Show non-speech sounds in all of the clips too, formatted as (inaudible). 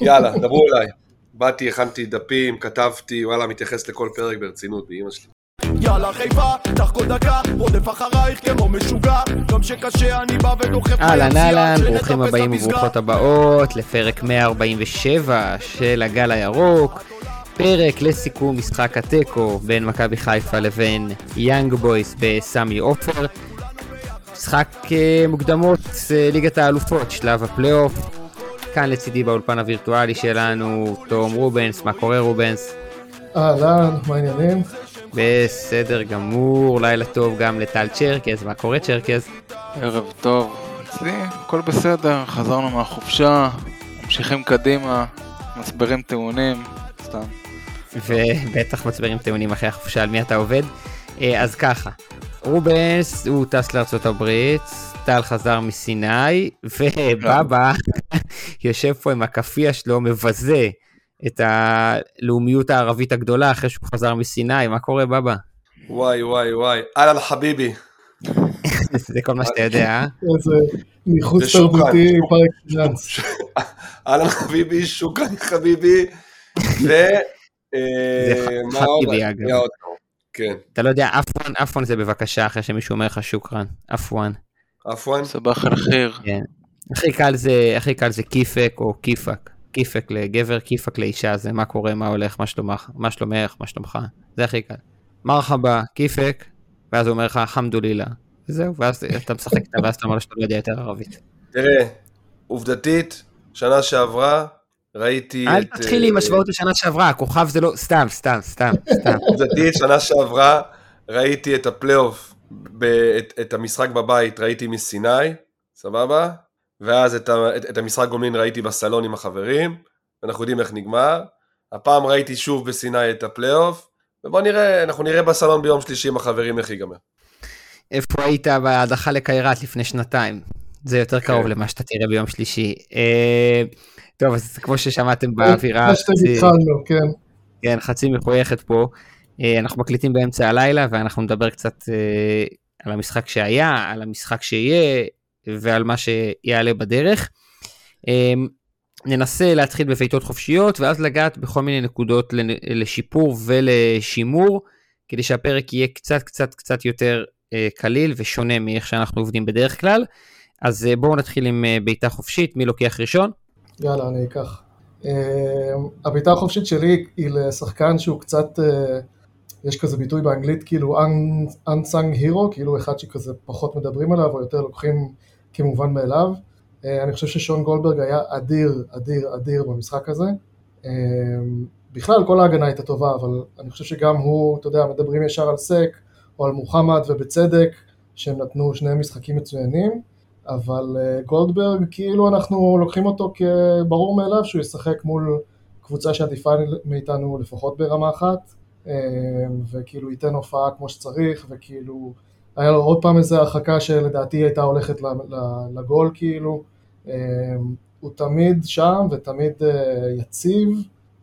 יאללה, דברו אליי. באתי, הכנתי דפים, כתבתי, וואלה, מתייחס לכל פרק ברצינות, באמא שלי. יאללה חיפה, קח כל דקה, רודף אחרייך כמו משוגע, גם שקשה אני בא ודוחף אהלן ליציאה, אהלן, שנטפס ברוכים הבאים. וברוכות הבאות לפרק 147 של הגל הירוק. פרק לסיכום משחק התיקו בין מכבי חיפה לבין יאנג בויס בסמי עופר. משחק אה, מוקדמות אה, ליגת האלופות, שלב הפלייאוף. כאן לצידי באולפן הווירטואלי שלנו, תום רובנס, מה קורה רובנס? אהלן, מה העניינים? בסדר גמור, לילה טוב גם לטל צ'רקז, מה קורה צ'רקז? ערב טוב. אצלי הכל בסדר, חזרנו מהחופשה, ממשיכים קדימה, מצברים טעונים, סתם. ובטח מצברים טעונים אחרי החופשה על מי אתה עובד. אה, אז ככה, רובנס הוא טס לארצות הברית, טל חזר מסיני, ובבא יושב פה עם הכאפיה שלו, מבזה את הלאומיות הערבית הגדולה אחרי שהוא חזר מסיני, מה קורה בבא? וואי, וואי, וואי. אהלן חביבי. (laughs) זה כל מה שאתה יודע, אה? איזה ניחוס תרבותי שוקן. פר אקסלנס. אהלן חביבי, שוקרן חביבי. (laughs) ו... אה, זה? חביבי, אגב. כן. אתה לא יודע, אפואן, אפואן זה בבקשה אחרי שמישהו אומר לך שוקרן, אפואן. עפואן? סבח אל חיר. כן. הכי קל זה, הכי קל זה קיפק או קיפק. קיפק לגבר, קיפק לאישה, זה מה קורה, מה הולך, מה שלומך, מה שלומך, מה שלומך, זה הכי קל. מרחבה, קיפק, ואז הוא אומר לך חמדולילה, וזהו, ואז אתה משחק איתה, ואז אתה אומר שאתה לא יודע יותר ערבית. תראה, עובדתית, שנה שעברה ראיתי אל את... תתחיל עם אה, השוואות לשנה שעברה, הכוכב זה לא, סתם, סתם, סתם, סתם. עובדתית, שנה שעברה ראיתי את הפלייאוף, ב- את, את המשחק בבית ראיתי מסיני, סבבה? ואז את, ה, את, את המשחק גומלין ראיתי בסלון עם החברים, אנחנו יודעים איך נגמר. הפעם ראיתי שוב בסיני את הפלייאוף, ובוא נראה, אנחנו נראה בסלון ביום שלישי עם החברים איך ייגמר. איפה היית בהדחה לקיירת לפני שנתיים? זה יותר קרוב כן. למה שאתה תראה ביום שלישי. אה, טוב, אז כמו ששמעתם באווירה, חצי- שהתחלנו, כן. כן, חצי מחויכת פה. אה, אנחנו מקליטים באמצע הלילה ואנחנו נדבר קצת אה, על המשחק שהיה, על המשחק שיהיה ועל מה שיעלה בדרך. אה, ננסה להתחיל בבעיטות חופשיות ואז לגעת בכל מיני נקודות לשיפור ולשימור, כדי שהפרק יהיה קצת קצת קצת יותר קליל ושונה מאיך שאנחנו עובדים בדרך כלל. אז בואו נתחיל עם בעיטה חופשית, מי לוקח ראשון? יאללה, אני אקח. הבעיטה החופשית שלי היא לשחקן שהוא קצת, אה, יש כזה ביטוי באנגלית כאילו un- unsung hero, כאילו אחד שכזה פחות מדברים עליו או יותר לוקחים כמובן מאליו. אה, אני חושב ששון גולדברג היה אדיר, אדיר, אדיר במשחק הזה. אה, בכלל כל ההגנה הייתה טובה, אבל אני חושב שגם הוא, אתה יודע, מדברים ישר על סק או על מוחמד ובצדק, שהם נתנו שני משחקים מצוינים. אבל אה, גולדברג, כאילו אנחנו לוקחים אותו כברור מאליו שהוא ישחק מול קבוצה שעדיפה מאיתנו לפחות ברמה אחת, וכאילו ייתן הופעה כמו שצריך, וכאילו היה לו עוד פעם איזו הרחקה שלדעתי הייתה הולכת לגול כאילו, אה, הוא תמיד שם ותמיד אה, יציב,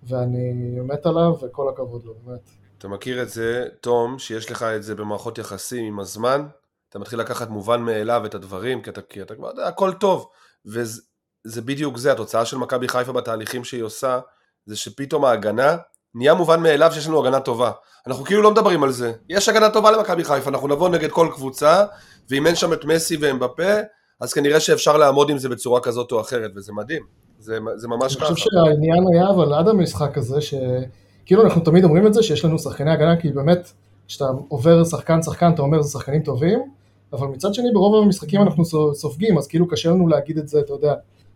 ואני מת עליו וכל הכבוד לו, באמת. אתה מכיר את זה, תום, שיש לך את זה במערכות יחסים עם הזמן, אתה מתחיל לקחת מובן מאליו את הדברים, כי אתה, כי אתה כבר יודע, הכל טוב. וזה זה בדיוק זה, התוצאה של מכבי חיפה בתהליכים שהיא עושה, זה שפתאום ההגנה, נהיה מובן מאליו שיש לנו הגנה טובה. אנחנו כאילו לא מדברים על זה. יש הגנה טובה למכבי חיפה, אנחנו נבוא נגד כל קבוצה, ואם אין שם את מסי ואמבפה, אז כנראה שאפשר לעמוד עם זה בצורה כזאת או אחרת, וזה מדהים. זה, זה ממש אני ככה. חושב שהעניין היה אבל עד המשחק הזה, שכאילו אנחנו תמיד אומרים את זה, שיש לנו שחקני הגנה, כי באמת, כשאתה עובר שחקן שחקן אתה אומר זה שחקנים טובים, אבל מצד שני ברוב המשחקים אנחנו סו- סופגים, אז כאילו קשה לנו להגיד את זה, אתה יודע,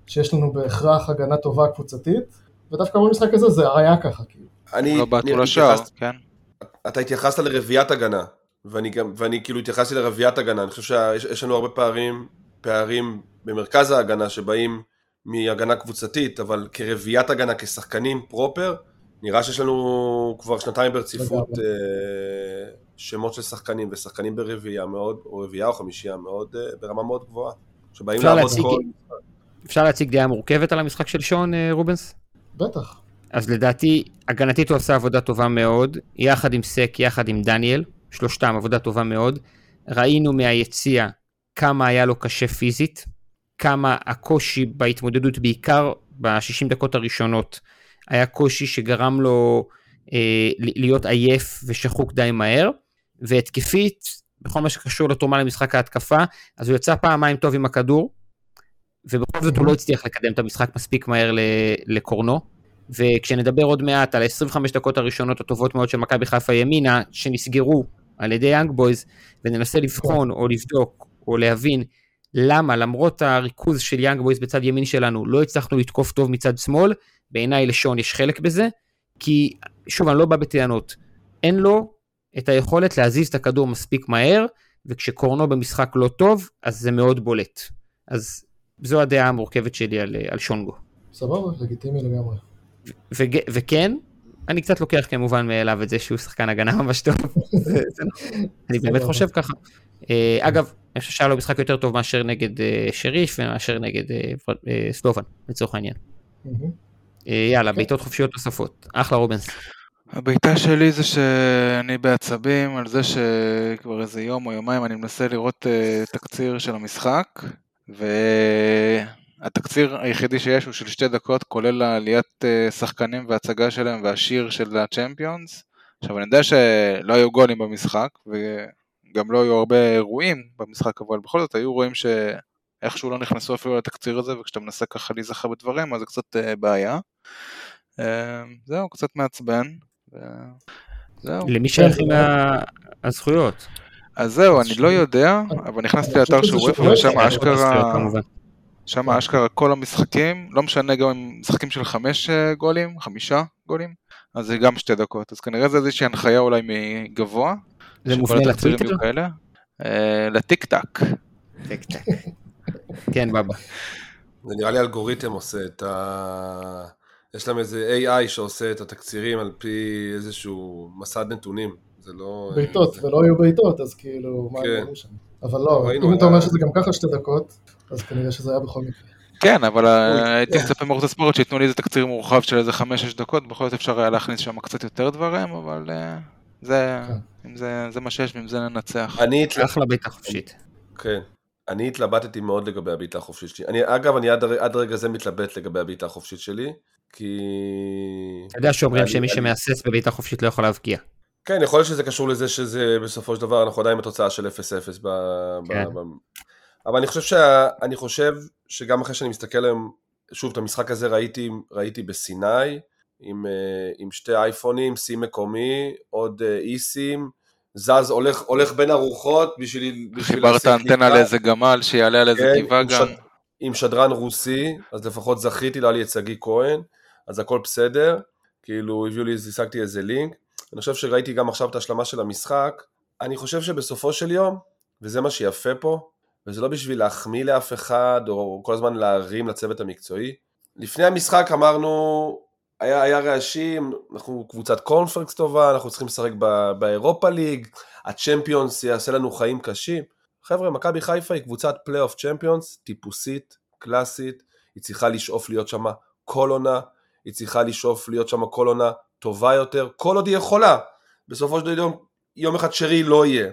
שיש לנו בהכרח הגנה טובה קבוצתית, ודווקא במשחק הזה זה היה ככה, כאילו. אני, לא בעטו אני לשער, כן? אתה התייחסת לרביעיית הגנה, ואני, גם, ואני כאילו התייחסתי לרביעיית הגנה, אני חושב שיש יש לנו הרבה פערים, פערים במרכז ההגנה שבאים מהגנה קבוצתית, אבל כרביעיית הגנה, כשחקנים פרופר, נראה שיש לנו כבר שנתיים ברציפות. אה, שמות של שחקנים, ושחקנים ברביעייה מאוד, או רביעייה או חמישייה מאוד, אה, ברמה מאוד גבוהה, שבאים לעבוד להציג- כל... אפשר להציג דעה מורכבת על המשחק של שון אה, רובנס? בטח. אז לדעתי, הגנתית הוא עשה עבודה טובה מאוד, יחד עם סק, יחד עם דניאל, שלושתם עבודה טובה מאוד. ראינו מהיציע כמה היה לו קשה פיזית, כמה הקושי בהתמודדות, בעיקר ב-60 דקות הראשונות היה קושי שגרם לו אה, להיות עייף ושחוק די מהר, והתקפית, בכל מה שקשור לתרומה למשחק ההתקפה, אז הוא יצא פעמיים טוב עם הכדור, ובכל זאת הוא לא הצליח לקדם את המשחק מספיק מהר לקורנר. וכשנדבר עוד מעט על ה-25 דקות הראשונות הטובות מאוד של מכבי חיפה ימינה, שנסגרו על ידי יאנג בויז, וננסה לבחון או לבדוק או להבין למה למרות הריכוז של יאנג בויז בצד ימין שלנו לא הצלחנו לתקוף טוב מצד שמאל, בעיניי לשון יש חלק בזה, כי שוב אני לא בא בטענות, אין לו את היכולת להזיז את הכדור מספיק מהר, וכשקורנו במשחק לא טוב, אז זה מאוד בולט. אז זו הדעה המורכבת שלי על, על שונגו. סבבה, לגיטימי לגמרי. וכן, אני קצת לוקח כמובן מאליו את זה שהוא שחקן הגנה ממש טוב. (laughs) אני באמת חושב ככה. אה, אגב, אני חושב שהיה לו משחק יותר טוב מאשר נגד אה, שריף ומאשר נגד אה, סלובן, לצורך העניין. יאללה, בעיטות חופשיות נוספות. אחלה רובנס. הבעיטה שלי זה שאני בעצבים על זה שכבר איזה יום או יומיים אני מנסה לראות תקציר של המשחק, והתקציר היחידי שיש הוא של שתי דקות, כולל העליית שחקנים והצגה שלהם והשיר של הצ'מפיונס. עכשיו אני יודע שלא היו גולים במשחק, גם לא היו הרבה אירועים במשחק, אבל בכל זאת היו אירועים שאיכשהו לא נכנסו אפילו לתקציר הזה, וכשאתה מנסה ככה להיזכר בדברים, אז זה קצת uh, בעיה. Uh, זהו, קצת מעצבן. זהו. למי שייכים הזכויות? אז זהו, אני לא יודע, אבל נכנסתי לאתר של וופא ושם אשכרה... שם אשכרה כל המשחקים, לא משנה גם אם משחקים של חמש אה, גולים, חמישה גולים, אז זה גם שתי דקות. אז כנראה זה איזושהי הנחיה אולי מגבוה, זה מופנה לטוויטר? אה, לטיק טק. טיק טק. (laughs) כן, בבא. זה נראה לי אלגוריתם עושה את ה... יש להם איזה AI שעושה את התקצירים על פי איזשהו מסד נתונים. זה לא... בעיטות, זה... ולא היו בעיטות, אז כאילו, מה כן. הם שם? אבל לא, אם אתה אומר שזה גם ככה שתי דקות, אז כנראה שזה היה בכל מקרה. כן, אבל אה, הייתי מצפה מערוץ הספורט שייתנו לי איזה תקציר מורחב של איזה 5-6 דקות, בכל זאת אפשר היה להכניס שם קצת יותר דברים, אבל אה, זה, כן. אם זה, זה מה שיש ועם זה ננצח. אני. אחלה בעיטה חופשית. כן. אני התלבטתי מאוד לגבי הבעיטה החופשית שלי. אני, אגב, אני עד, עד רגע זה מתלבט לגבי הבעיטה החופשית שלי, כי... אתה יודע שאומרים שמי שמהסס בבעיטה חופשית לא יכול להבקיע. כן, יכול להיות שזה קשור לזה שזה בסופו של דבר, אנחנו עדיין בתוצאה של 0-0. ב... כן. ב... אבל אני חושב, שה... אני חושב שגם אחרי שאני מסתכל היום, שוב, את המשחק הזה ראיתי, ראיתי בסיני, עם, אה, עם שתי אייפונים, שיא מקומי, עוד אה, איסים, זז, הולך, הולך בין ארוחות בשביל... חיברת אנטנה לאיזה גמל שיעלה על איזה כן, גבעה גם. שד, עם שדרן רוסי, אז לפחות זכיתי, לא היה לי את שגיא כהן, אז הכל בסדר, כאילו הביאו לי, השגתי איזה לינק. אני חושב שראיתי גם עכשיו את ההשלמה של המשחק, אני חושב שבסופו של יום, וזה מה שיפה פה, וזה לא בשביל להחמיא לאף אחד, או כל הזמן להרים לצוות המקצועי. לפני המשחק אמרנו, היה, היה רעשים, אנחנו קבוצת קונפרנס טובה, אנחנו צריכים לשחק באירופה ליג, הצ'מפיונס יעשה לנו חיים קשים. חבר'ה, מכבי חיפה היא קבוצת פלייאוף צ'מפיונס, טיפוסית, קלאסית, היא צריכה לשאוף להיות שם כל עונה, היא צריכה לשאוף להיות שם כל עונה טובה יותר, כל עוד היא יכולה. בסופו של דבר יום אחד שרי לא יהיה.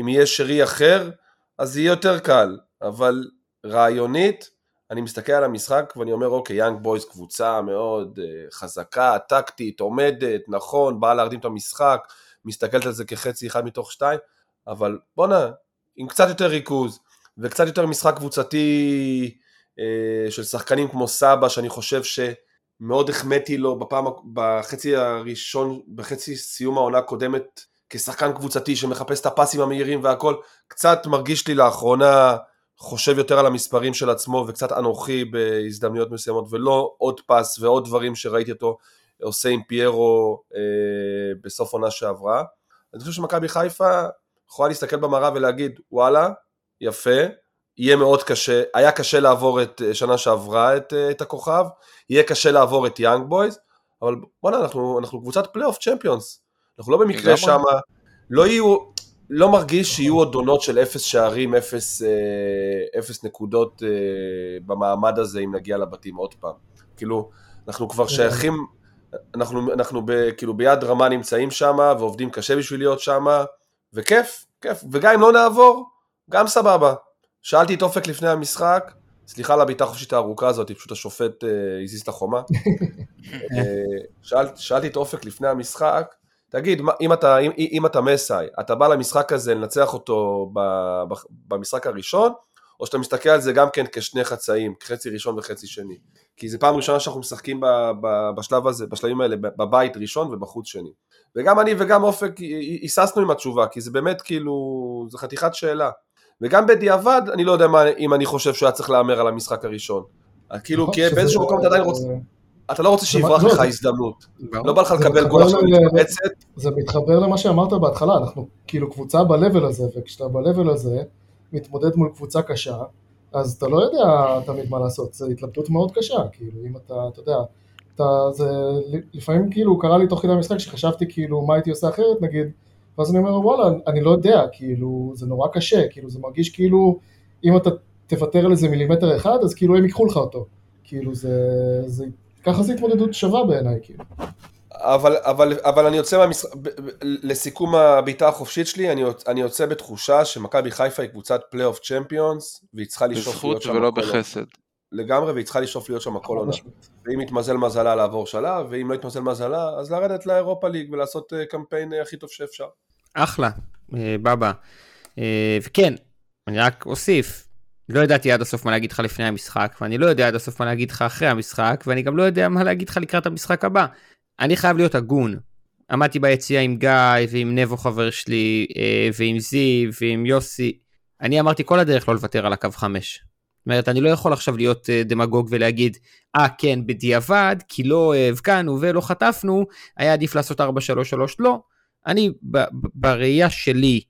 אם יהיה שרי אחר, אז יהיה יותר קל, אבל רעיונית, אני מסתכל על המשחק ואני אומר אוקיי, יאנג בויז קבוצה מאוד uh, חזקה, טקטית, עומדת, נכון, באה להרדים את המשחק, מסתכלת על זה כחצי אחד מתוך שתיים, אבל בואנה, עם קצת יותר ריכוז וקצת יותר משחק קבוצתי uh, של שחקנים כמו סבא, שאני חושב שמאוד החמאתי לו בפעם, בחצי הראשון, בחצי סיום העונה הקודמת, כשחקן קבוצתי שמחפש את הפסים המהירים והכל, קצת מרגיש לי לאחרונה חושב יותר על המספרים של עצמו וקצת אנוכי בהזדמנויות מסוימות ולא עוד פס ועוד דברים שראיתי אותו עושה עם פיירו אה, בסוף עונה שעברה. אני חושב שמכבי חיפה יכולה להסתכל במראה ולהגיד וואלה, יפה, יהיה מאוד קשה, היה קשה לעבור את אה, שנה שעברה את, אה, את הכוכב, יהיה קשה לעבור את יאנג בויז, אבל בואנה אנחנו, אנחנו קבוצת פלייאוף צ'מפיונס, אנחנו לא במקרה שם, לא יהיו, לא מרגיש שיהיו עוד עונות של אפס שערים, אפס, אה, אפס נקודות אה, במעמד הזה אם נגיע לבתים עוד פעם. כאילו, אנחנו כבר כן. שייכים, אנחנו, אנחנו ב, כאילו ביד רמה נמצאים שם ועובדים קשה בשביל להיות שם, וכיף, כיף, וגם אם לא נעבור, גם סבבה. שאלתי את אופק לפני המשחק, סליחה על הבעיטה החופשית הארוכה הזאת, פשוט השופט אה, הזיז את החומה. (laughs) אה, שאל, שאלתי את אופק לפני המשחק, תגיד, אם אתה, אם, אם אתה מסאי, אתה בא למשחק הזה לנצח אותו ב, ב, במשחק הראשון, או שאתה מסתכל על זה גם כן כשני חצאים, חצי ראשון וחצי שני. כי זו פעם ראשונה שאנחנו משחקים ב, ב, בשלב הזה, בשלבים האלה, בבית ראשון ובחוץ שני. וגם אני וגם אופק היססנו עם התשובה, כי זה באמת כאילו, זה חתיכת שאלה. וגם בדיעבד, אני לא יודע מה, אם אני חושב שהוא היה צריך להמר על המשחק הראשון. כאילו, נכון, כי באיזשהו מקום אתה עדיין רוצה, אתה לא רוצה שיברח לא, לך זה- הזדמנות. לא בא לך לקבל גול עכשיו מתפרצת, זה מתחבר למה שאמרת בהתחלה, אנחנו כאילו קבוצה ב-level הזה, וכשאתה ב-level הזה מתמודד מול קבוצה קשה, אז אתה לא יודע תמיד מה לעשות, זו התלבטות מאוד קשה, כאילו אם אתה, אתה יודע, אתה, זה לפעמים כאילו קרה לי תוך כדי המשחק שחשבתי כאילו מה הייתי עושה אחרת נגיד, ואז אני אומר וואלה, אני לא יודע, כאילו זה נורא קשה, כאילו זה מרגיש כאילו אם אתה תוותר על איזה מילימטר אחד, אז כאילו הם ייקחו לך אותו, כאילו זה, זה ככה זו התמודדות שווה בעיניי, כאילו. אבל, אבל, אבל אני יוצא מהמשחק, לסיכום הבעיטה החופשית שלי, אני, יוצ- אני יוצא בתחושה שמכבי חיפה היא קבוצת פלייאוף צ'מפיונס, והיא צריכה לשאוף להיות בזכות שם ולא כל עונה. בחסד. לגמרי, והיא צריכה לשאוף להיות שם כל עונה. ממש. ואם יתמזל מזלה לעבור שלב, ואם לא יתמזל מזלה, אז לרדת לאירופה ליג ולעשות אה, קמפיין אה, הכי טוב שאפשר. אחלה, אה, בבא. וכן, אני רק אוסיף, לא ידעתי עד הסוף מה להגיד לך לפני המשחק, ואני לא יודע עד הסוף מה להגיד לך אחרי המשחק, ואני גם לא יודע מה להגיד לך לקראת המשחק הבא. אני חייב להיות הגון. עמדתי ביציאה עם גיא ועם נבו חבר שלי, אה, ועם זיו ועם יוסי. אני אמרתי כל הדרך לא לוותר על הקו 5. זאת אומרת, אני לא יכול עכשיו להיות אה, דמגוג ולהגיד, אה כן, בדיעבד, כי לא הבקענו ולא חטפנו, היה עדיף לעשות 4-3-3, לא. אני בראייה שלי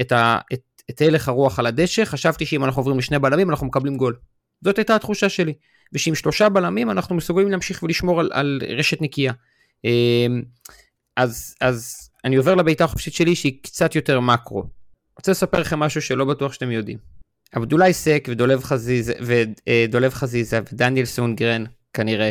את, ה, את, את הלך הרוח על הדשא, חשבתי שאם אנחנו עוברים לשני בלמים אנחנו מקבלים גול. זאת הייתה התחושה שלי. ושעם שלושה בלמים אנחנו מסוגלים להמשיך ולשמור על, על רשת נקייה. אמ, אז, אז אני עובר לבעיטה החופשית שלי שהיא קצת יותר מקרו. רוצה לספר לכם משהו שלא בטוח שאתם יודעים. עבדולאי סק ודולב חזיזה, ודולב חזיזה ודניאל סונגרן כנראה,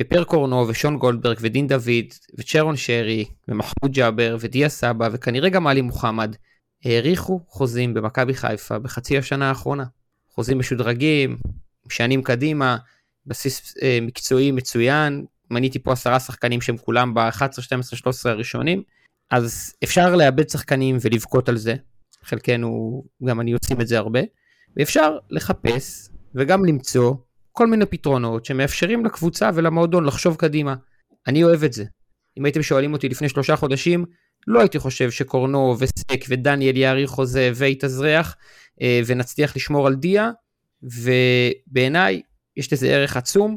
ופר קורנו ושון גולדברג ודין דוד וצ'רון שרי ומחמוד ג'אבר ודיה סבא וכנראה גם עלי מוחמד האריכו חוזים במכבי חיפה בחצי השנה האחרונה. חוזים משודרגים, שנים קדימה, בסיס אה, מקצועי מצוין, מניתי פה עשרה שחקנים שהם כולם ב-11, 12, 13 הראשונים, אז אפשר לאבד שחקנים ולבכות על זה, חלקנו, גם אני עושים את זה הרבה, ואפשר לחפש וגם למצוא כל מיני פתרונות שמאפשרים לקבוצה ולמועדון לחשוב קדימה. אני אוהב את זה. אם הייתם שואלים אותי לפני שלושה חודשים, לא הייתי חושב שקורנו וסק ודניאל יאריך חוזה ויתאזרח אה, ונצליח לשמור על דיה, ובעיניי יש לזה ערך עצום,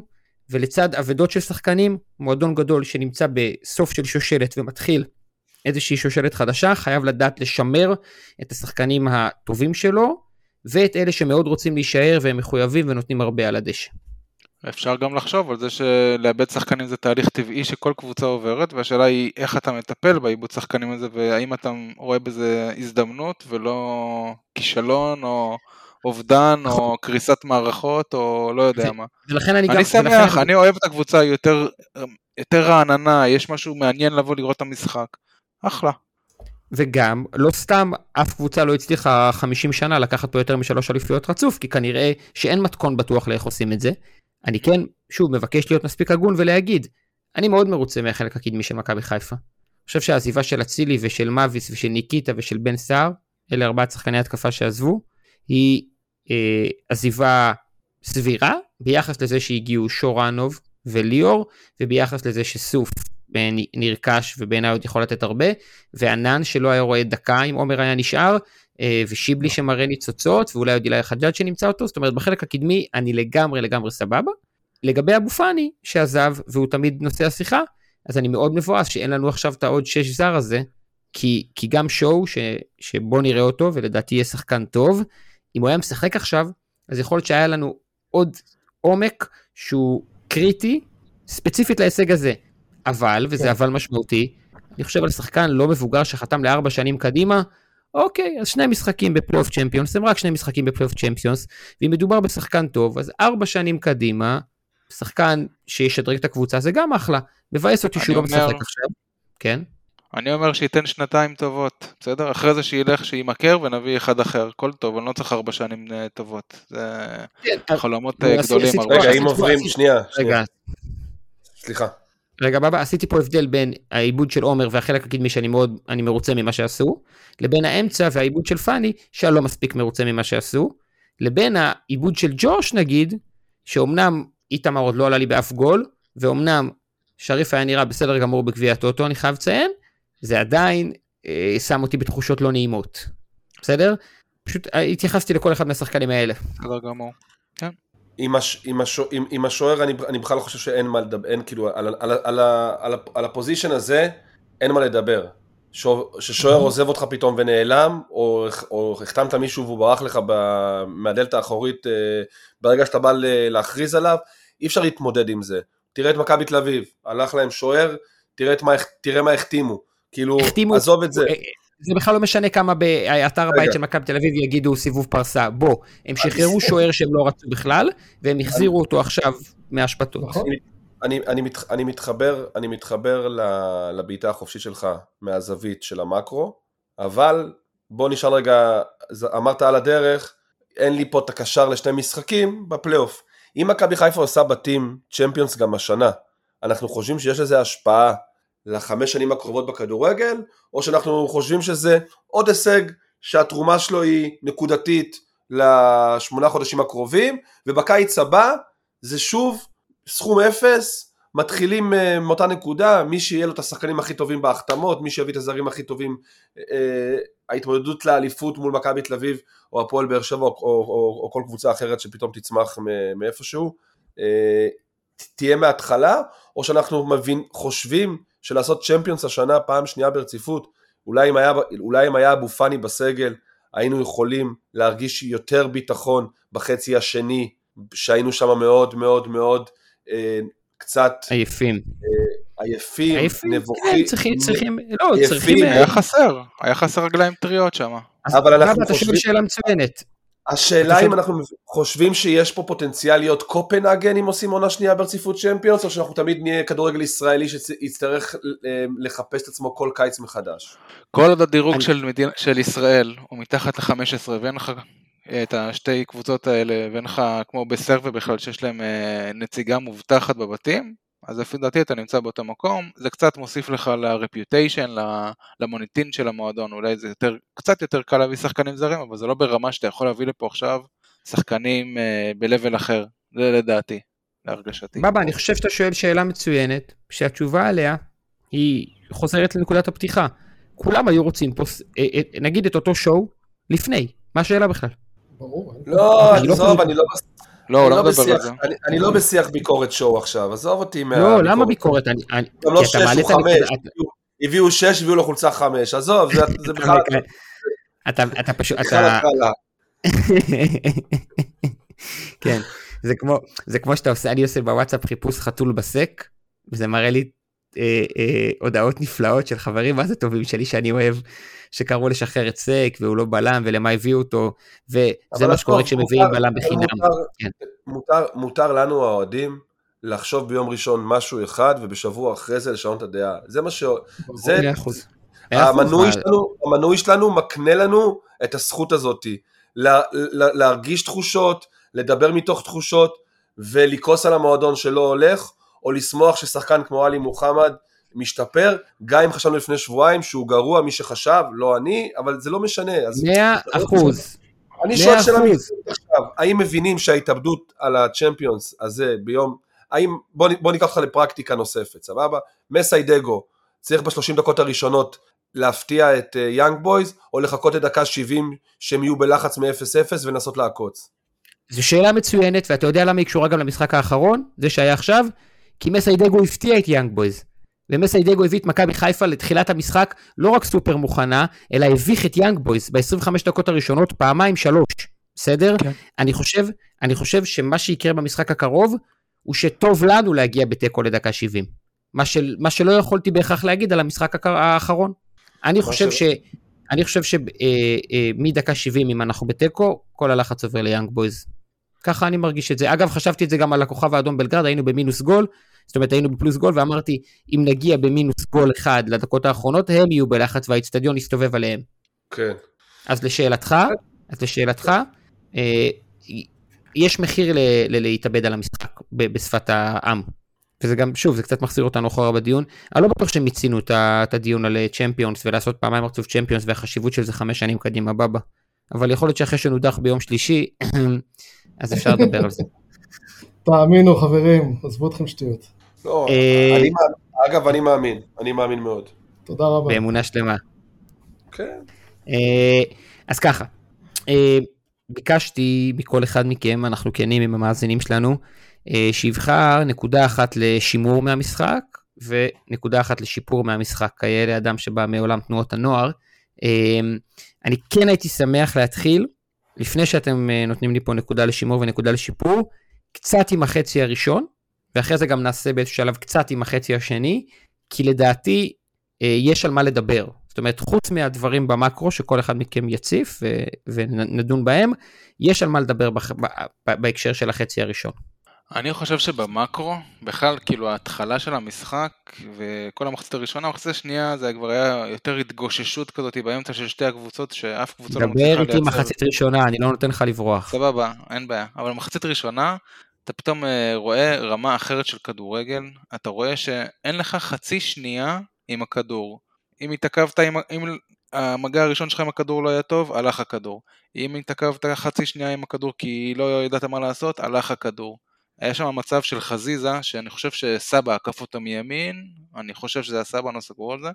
ולצד אבדות של שחקנים, מועדון גדול שנמצא בסוף של שושלת ומתחיל איזושהי שושלת חדשה, חייב לדעת לשמר את השחקנים הטובים שלו, ואת אלה שמאוד רוצים להישאר והם מחויבים ונותנים הרבה על הדשא. אפשר גם לחשוב על זה שלאבד שחקנים זה תהליך טבעי שכל קבוצה עוברת, והשאלה היא איך אתה מטפל בעיבוד שחקנים הזה, והאם אתה רואה בזה הזדמנות ולא כישלון או אובדן או קריסת מערכות או לא יודע ו- מה. ולכן אני גם... אני שמח, אני אוהב את הקבוצה יותר, יותר רעננה, יש משהו מעניין לבוא לראות את המשחק. אחלה. וגם, לא סתם אף קבוצה לא הצליחה 50 שנה לקחת פה יותר משלוש אליפויות רצוף, כי כנראה שאין מתכון בטוח לאיך עושים את זה. אני כן, שוב, מבקש להיות מספיק הגון ולהגיד, אני מאוד מרוצה מהחלק הקדמי של מכבי חיפה. אני חושב שהעזיבה של אצילי ושל מאביס ושל ניקיטה ושל בן סער, אלה ארבעת שחקני התקפה שעזבו, היא אה, עזיבה סבירה ביחס לזה שהגיעו שורנוב וליאור, וביחס לזה שסוף נרכש ובעיניי עוד יכול לתת הרבה, וענן שלא היה רואה דקה אם עומר היה נשאר, ושיבלי שמראה ניצוצות, ואולי עוד אילי חג'אג' שנמצא אותו, זאת אומרת בחלק הקדמי אני לגמרי לגמרי סבבה. לגבי אבו פאני שעזב והוא תמיד נושא השיחה, אז אני מאוד מבואס שאין לנו עכשיו את העוד שש זר הזה, כי, כי גם שואו ש, שבוא נראה אותו ולדעתי יהיה שחקן טוב, אם הוא היה משחק עכשיו, אז יכול להיות שהיה לנו עוד עומק שהוא קריטי, ספציפית להישג הזה. אבל, וזה כן. אבל משמעותי, אני חושב על שחקן לא מבוגר שחתם לארבע שנים קדימה, אוקיי, אז שני משחקים בפלייאוף צ'מפיונס, הם רק שני משחקים בפלייאוף צ'מפיונס, ואם מדובר בשחקן טוב, אז ארבע שנים קדימה, שחקן שישדרג את הקבוצה זה גם אחלה. מבאס אותי שהוא לא משחק עכשיו. כן? אני אומר שייתן שנתיים טובות, בסדר? אחרי זה שילך, שימכר ונביא אחד אחר, הכל טוב, אני לא צריך ארבע שנים אה, טובות. זה כן, חלומות אה, גדולים. רגע. אם עוברים, שנייה, שנייה, רגע, סליחה. רגע, בבא, עשיתי פה הבדל בין העיבוד של עומר והחלק הקדמי שאני מאוד, אני מרוצה ממה שעשו, לבין האמצע והעיבוד של פאני, שאני לא מספיק מרוצה ממה שעשו, לבין העיבוד של ג'וש נגיד, שאומנם איתמר עוד לא עלה לי באף גול, ואומנם שריף היה נראה בסדר גמור בגביע הטוטו, אני חייב לציין, זה עדיין אה, שם אותי בתחושות לא נעימות. בסדר? פשוט אה, התייחסתי לכל אחד מהשחקנים האלה. בסדר גמור. עם, הש, עם, השו, עם, עם השוער אני, אני בכלל לא חושב שאין מה לדבר, אין כאילו, על, על, על, על, על, על הפוזיישן הזה אין מה לדבר. שו- ששוער עוזב אותך פתאום ונעלם, או, או החתמת מישהו והוא ברח לך ב, מהדלת האחורית אה, ברגע שאתה בא ל- להכריז עליו, אי אפשר להתמודד עם זה. תראה את מכבי תל אביב, הלך להם שוער, תראה, מה, תראה מה החתימו. כאילו, החתימו- עזוב את זה. זה בכלל לא משנה כמה באתר הבית. של מכבי תל אביב יגידו סיבוב פרסה. בוא, הם שחררו שוער שהם לא רצו בכלל, והם החזירו אותו עכשיו מהשפטות. נכון. אני, אני, מת, אני מתחבר, אני מתחבר לבעיטה החופשית שלך מהזווית של המקרו, אבל בוא נשאל רגע, אמרת על הדרך, אין לי פה את הקשר לשני משחקים בפלייאוף. אם מכבי חיפה עושה בתים צ'מפיונס גם השנה, אנחנו חושבים שיש לזה השפעה לחמש שנים הקרובות בכדורגל, או שאנחנו חושבים שזה עוד הישג שהתרומה שלו היא נקודתית לשמונה חודשים הקרובים, ובקיץ הבא זה שוב סכום אפס, מתחילים אה, מאותה נקודה, מי שיהיה לו את השחקנים הכי טובים בהחתמות, מי שיביא את הזרים הכי טובים, אה, ההתמודדות לאליפות מול מכבי תל אביב, או הפועל באר שבע, או, או, או, או כל קבוצה אחרת שפתאום תצמח מאיפשהו, אה, תהיה מההתחלה, או שאנחנו מבין, חושבים שלעשות צ'מפיונס השנה פעם שנייה ברציפות, אולי אם היה, אולי אם היה אבו פאני בסגל, היינו יכולים להרגיש יותר ביטחון בחצי השני, שהיינו שם מאוד מאוד מאוד אה, קצת עייפים. עייפים, עייפים? נבוכים, כן, צריכים, צריכים, לא, יפים, צריכים... היה חסר, היה חסר רגליים טריות שם. אבל אנחנו אתה שואל חושבים- שאלה מצוינת. השאלה אם אנחנו חושבים שיש פה פוטנציאל להיות קופנהגן אם עושים עונה שנייה ברציפות צ'מפיונס, או שאנחנו תמיד נהיה כדורגל ישראלי שיצטרך אה, לחפש את עצמו כל קיץ מחדש. כל עוד הדירוג של, מדינה, של ישראל הוא מתחת ל-15 ואין לך אה, את השתי קבוצות האלה ואין לך כמו בסרבי בכלל שיש להם אה, נציגה מובטחת בבתים, אז לפי דעתי אתה נמצא באותו מקום, זה קצת מוסיף לך ל-reputation, ל- למוניטין של המועדון, אולי זה יותר, קצת יותר קל להביא שחקנים זרים, אבל זה לא ברמה שאתה יכול להביא לפה עכשיו שחקנים אה, ב-level אחר, זה לדעתי, להרגשתי. בבא, אני חושב שאתה שואל שאלה מצוינת, שהתשובה עליה היא חוזרת לנקודת הפתיחה. כולם היו רוצים פה, אה, אה, נגיד את אותו שואו, לפני. מה השאלה בכלל? ברור. לא, אני לא עזוב, אני לא לא, הוא אני לא מדבר בשיח- על זה. אני- אני לא בשיח ביקורת שואו עכשיו, עזוב אותי מה... לא, למה ביקורת? אני- אני- גם לא שש, הוא חמש. הביאו- הביאו שש, הביאו לו חולצה חמש, עזוב, זה זה (laughs) בכלל... אתה אתה פשוט, בכלל אתה... (laughs) כן, זה כמו, זה כמו שאתה עושה, אני עושה בוואטסאפ חיפוש חתול בסק, וזה מראה לי אה, אה, הודעות נפלאות של חברים, מה זה טובים שלי שאני אוהב, שקראו לשחרר את סק, והוא לא בלם, ולמה הביאו אותו, וזה מה שקורה כשמביאים בלם בחינם. מותר- כן. מותר, מותר לנו האוהדים לחשוב ביום ראשון משהו אחד ובשבוע אחרי זה לשנות את הדעה. זה מה ש... זה... המנוי שלנו, המנוי שלנו מקנה לנו את הזכות הזאת. לה, לה, להרגיש תחושות, לדבר מתוך תחושות ולכעוס על המועדון שלא הולך, או לשמוח ששחקן כמו עלי מוחמד משתפר, גם אם חשבנו לפני שבועיים שהוא גרוע, מי שחשב, לא אני, אבל זה לא משנה. אז מאה אחוז. אני שואל שאלה. מקצועית עכשיו, האם מבינים שההתאבדות על הצ'מפיונס הזה ביום, האם, בוא, בוא ניקח אותך לפרקטיקה נוספת, סבבה? מסיידגו צריך בשלושים דקות הראשונות להפתיע את יאנג אה, בויז, או לחכות לדקה 70 שהם יהיו בלחץ מ-0-0 ולנסות לעקוץ. זו שאלה מצוינת, ואתה יודע למה היא קשורה גם למשחק האחרון, זה שהיה עכשיו? כי מסיידגו הפתיע את יאנג בויז. ומסיידגו הביא את מכבי חיפה לתחילת המשחק לא רק סופר מוכנה, אלא הביך את יאנג בויז ב-25 דקות הראשונות פעמיים שלוש, בסדר? כן. אני חושב, אני חושב שמה שיקרה במשחק הקרוב, הוא שטוב לנו להגיע בתיקו לדקה 70. מה, של, מה שלא יכולתי בהכרח להגיד על המשחק הקר- האחרון. אני חושב ש- ש... אני חושב שמדקה 70 אם אנחנו בתיקו, כל הלחץ עובר ליאנג בויז. ככה אני מרגיש את זה. אגב, חשבתי את זה גם על הכוכב האדום בלגרד, היינו במינוס גול, זאת אומרת היינו בפלוס גול ואמרתי אם נגיע במינוס גול אחד לדקות האחרונות הם יהיו בלחץ והאיצטדיון יסתובב עליהם. כן. אז לשאלתך, אז לשאלתך, אה, יש מחיר ל- ל- להתאבד על המשחק ב- בשפת העם. וזה גם, שוב, זה קצת מחזיר אותנו אחורה בדיון. אני לא בטוח שהם מיצינו את הדיון על צ'מפיונס ולעשות פעמיים רצוף צ'מפיונס והחשיבות של זה חמש שנים קדימה בבא. אבל יכול להיות שאחרי שנודח ביום שלישי, (clears throat) אז אפשר לדבר על זה. תאמינו חברים, עזבו אתכם שטויות. לא, אה, אני מאמין, אגב, אני מאמין, אני מאמין מאוד. תודה רבה. באמונה שלמה. כן. אה, אז ככה, אה, ביקשתי מכל אחד מכם, אנחנו כנים עם המאזינים שלנו, שיבחר נקודה אחת לשימור מהמשחק ונקודה אחת לשיפור מהמשחק, כאלה אדם שבא מעולם תנועות הנוער. אני כן הייתי שמח להתחיל, לפני שאתם אה, נותנים לי פה נקודה לשימור ונקודה לשיפור, קצת עם החצי הראשון, ואחרי זה גם נעשה באיזשהו שלב קצת עם החצי השני, כי לדעתי אה, יש על מה לדבר. זאת אומרת, חוץ מהדברים במקרו שכל אחד מכם יציף ונדון בהם, יש על מה לדבר בהקשר של החצי הראשון. אני חושב שבמקרו, בכלל, כאילו ההתחלה של המשחק וכל המחצית הראשונה, המחצית השנייה זה כבר היה יותר התגוששות כזאת באמצע של שתי הקבוצות, שאף קבוצה לא מצליחה דבר איתי לייצר. מחצית ראשונה, אני לא נותן לך לברוח. סבבה, אין בעיה. אבל מחצית ראשונה, אתה פתאום אה, רואה רמה אחרת של כדורגל, אתה רואה שאין לך חצי שנייה עם הכדור. אם התעכבת, עם, אם המגע הראשון שלך עם הכדור לא היה טוב, הלך הכדור. אם התעכבת חצי שנייה עם הכדור כי לא ידעת מה לעשות, הלך הכדור. היה שם מצב של חזיזה, שאני חושב שסבא עקף אותו מימין, אני חושב שזה היה סבא, אני לא סגור על זה,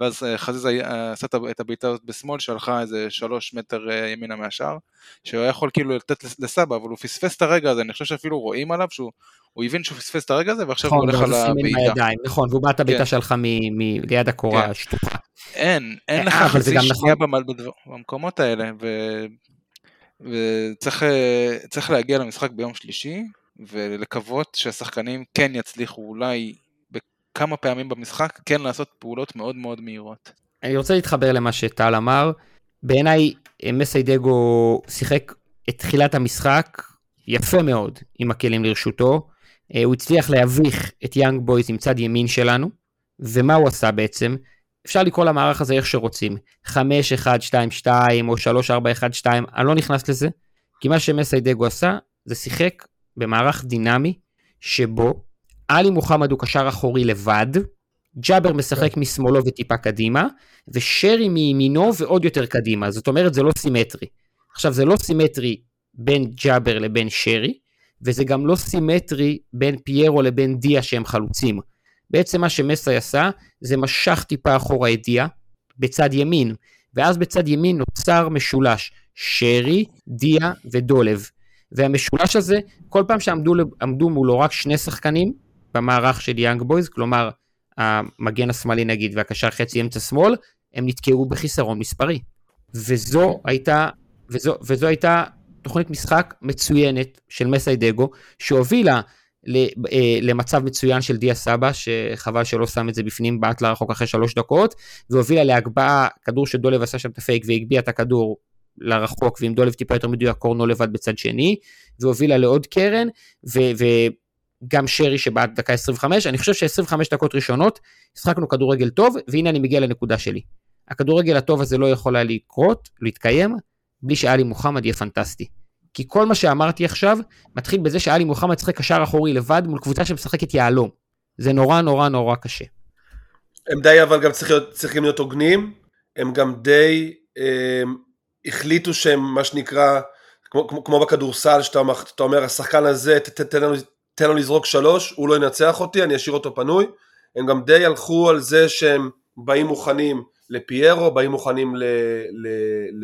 ואז אה, חזיזה אה, עשה את הבעיטה הזאת בשמאל, שהלכה איזה שלוש מטר אה, ימינה מהשאר, שהוא היה יכול כאילו לתת לס- לסבא, אבל הוא פספס את הרגע הזה, אני חושב שאפילו רואים עליו שהוא הוא הבין שהוא פספס את הרגע הזה, ועכשיו הוא נכון, הולך ואז על הוא הבעיטה. נכון, והוא בעט את הבעיטה כן. שלך מ- מ- ליד הקורה כן. אין, אין לך חצי שנייה נכון. במקומות האלה, ו... וצריך צריך להגיע למשחק ביום שלישי, ולקוות שהשחקנים כן יצליחו אולי בכמה פעמים במשחק, כן לעשות פעולות מאוד מאוד מהירות. אני רוצה להתחבר למה שטל אמר. בעיניי אה, מסיידגו שיחק את תחילת המשחק יפה מאוד עם הכלים לרשותו. אה, הוא הצליח להביך את יאנג בויז עם צד ימין שלנו, ומה הוא עשה בעצם? אפשר לקרוא למערך הזה איך שרוצים, 5-1-2-2 או 3-4-1-2, אני לא נכנס לזה, כי מה שמסיידגו עשה זה שיחק במערך דינמי שבו עלי מוחמד הוא קשר אחורי לבד, ג'אבר משחק משמאלו וטיפה קדימה, ושרי מימינו ועוד יותר קדימה, זאת אומרת זה לא סימטרי. עכשיו זה לא סימטרי בין ג'אבר לבין שרי, וזה גם לא סימטרי בין פיירו לבין דיה שהם חלוצים. בעצם מה שמסי עשה, זה משך טיפה אחורה את דיה, בצד ימין, ואז בצד ימין נוצר משולש, שרי, דיה ודולב. והמשולש הזה, כל פעם שעמדו עמדו מולו רק שני שחקנים במערך של יאנג בויז, כלומר המגן השמאלי נגיד והקשר חצי אמצע שמאל, הם נתקעו בחיסרון מספרי. וזו הייתה, וזו, וזו הייתה תוכנית משחק מצוינת של מסיידגו, שהובילה אה, למצב מצוין של דיה סבא, שחבל שלא שם את זה בפנים, בעט לרחוק אחרי שלוש דקות, והובילה להגבהה, כדור שדולב עשה שם את הפייק והגביה את הכדור לרחוק, ועם דולב טיפה יותר מדויק, קורנו לבד בצד שני, והובילה לעוד קרן, ו- וגם שרי שבעט דקה 25, אני חושב ש-25 דקות ראשונות, השחקנו כדורגל טוב, והנה אני מגיע לנקודה שלי. הכדורגל הטוב הזה לא יכול היה לקרות, להתקיים, בלי שאלי מוחמד יהיה פנטסטי. כי כל מה שאמרתי עכשיו, מתחיל בזה שאלי מוחמד שחק קשר אחורי לבד מול קבוצה שמשחקת יהלום. זה נורא נורא נורא קשה. הם די אבל גם צריך להיות, צריכים להיות הוגנים, הם גם די הם, החליטו שהם מה שנקרא, כמו, כמו, כמו בכדורסל, שאתה אומר, אתה אומר השחקן הזה ת, ת, תן, לנו, תן לו לזרוק שלוש, הוא לא ינצח אותי, אני אשאיר אותו פנוי, הם גם די הלכו על זה שהם באים מוכנים לפיירו, באים מוכנים ל, ל,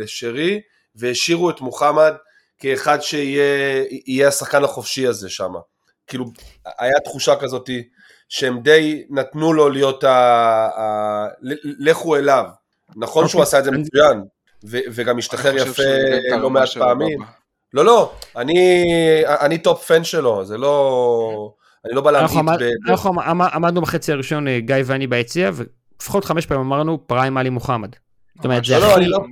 לשרי, והשאירו את מוחמד כאחד שיהיה השחקן החופשי הזה שם. כאילו, היה תחושה כזאתי, שהם די נתנו לו להיות ה... ה... לכו אליו. נכון שהוא עשה את זה מצוין. וגם השתחרר יפה את לא מעט פעמים. לא, לא, אני, אני top fan שלו, זה לא... אני לא בא להמעיט ב... אנחנו עמד, עמדנו בחצי הראשון, אה, גיא ואני ביציע, ולפחות חמש פעמים אמרנו prime עלי מוחמד. זאת אומרת, זה לא, הכי... אני לא-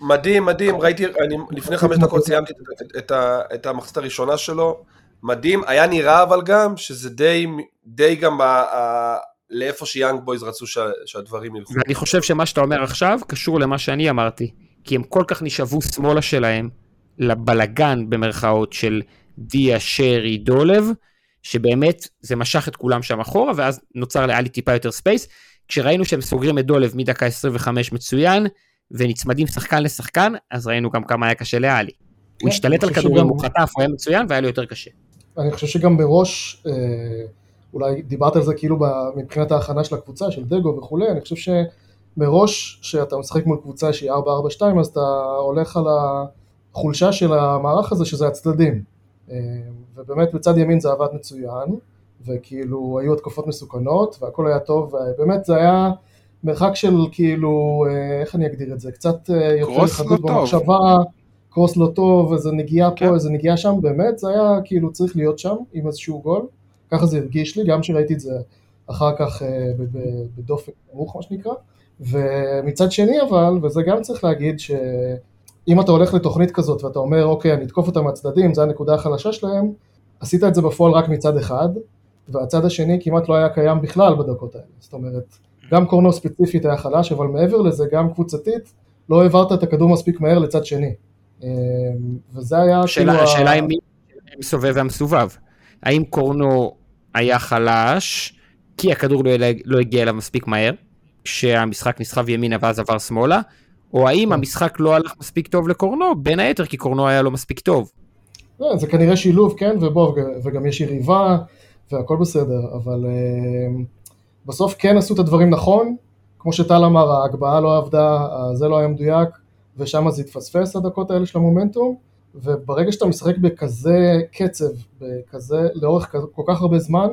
מדהים, מדהים, ראיתי, אני לפני חמש דקות סיימתי את, את, את, ה- את המחצית הראשונה שלו, מדהים, היה נראה אבל גם שזה די, די גם לאיפה שיאנג בויז רצו שה, שהדברים ילכו. ואני חושב שמה שאתה אומר עכשיו קשור למה שאני אמרתי, כי הם כל כך נשאבו שמאלה שלהם לבלגן במרכאות של דיה, שרי, דולב, שבאמת זה משך את כולם שם אחורה, ואז נוצר לעלי טיפה יותר space. כשראינו שהם סוגרים את דולב מדקה 25 מצוין, ונצמדים שחקן לשחקן, אז ראינו גם כמה היה קשה לעלי. הוא כן, השתלט על כדורים, הוא חטף, הוא היה מצוין, והיה לו יותר קשה. אני חושב שגם מראש, אה, אולי דיברת על זה כאילו מבחינת ההכנה של הקבוצה, של דגו וכולי, אני חושב שמראש שאתה משחק מול קבוצה שהיא 4-4-2, אז אתה הולך על החולשה של המערך הזה, שזה הצדדים. אה, ובאמת בצד ימין זה עבד מצוין, וכאילו היו התקפות מסוכנות, והכל היה טוב, ובאמת זה היה מרחק של כאילו, אה, איך אני אגדיר את זה, קצת אה, יותר לא חדות טוב. במחשבה, קרוס לא טוב, איזה נגיעה פה, כן. איזה נגיעה שם, באמת זה היה כאילו צריך להיות שם עם איזשהו גול, ככה זה הרגיש לי, גם כשראיתי את זה אחר כך אה, בדופק נמוך מה שנקרא, ומצד שני אבל, וזה גם צריך להגיד שאם אתה הולך לתוכנית כזאת ואתה אומר אוקיי אני אתקוף אותם מהצדדים, זה הנקודה החלשה שלהם, עשית את זה בפועל רק מצד אחד, והצד השני כמעט לא היה קיים בכלל בדקות האלה, זאת אומרת, גם קורנו ספציפית היה חלש, אבל מעבר לזה גם קבוצתית, לא העברת את הכדור מספיק מהר לצד שני. אה, וזה היה השאלה, כאילו... השאלה היא מי מסובב והמסובב. האם קורנו היה חלש, כי הכדור לא, לא הגיע אליו מספיק מהר, כשהמשחק נסחב ימינה ואז עבר שמאלה, או האם כן. המשחק לא הלך מספיק טוב לקורנו, בין היתר כי קורנו היה לא מספיק טוב. לא, זה כנראה שילוב, כן, ובוא, וג- וגם יש יריבה, והכל בסדר, אבל אה, בסוף כן עשו את הדברים נכון, כמו שטל אמר, ההגבהה לא עבדה, ה- זה לא היה מדויק, ושם זה התפספס הדקות האלה של המומנטום, וברגע שאתה משחק בכזה קצב, בכזה, לאורך כל כך הרבה זמן,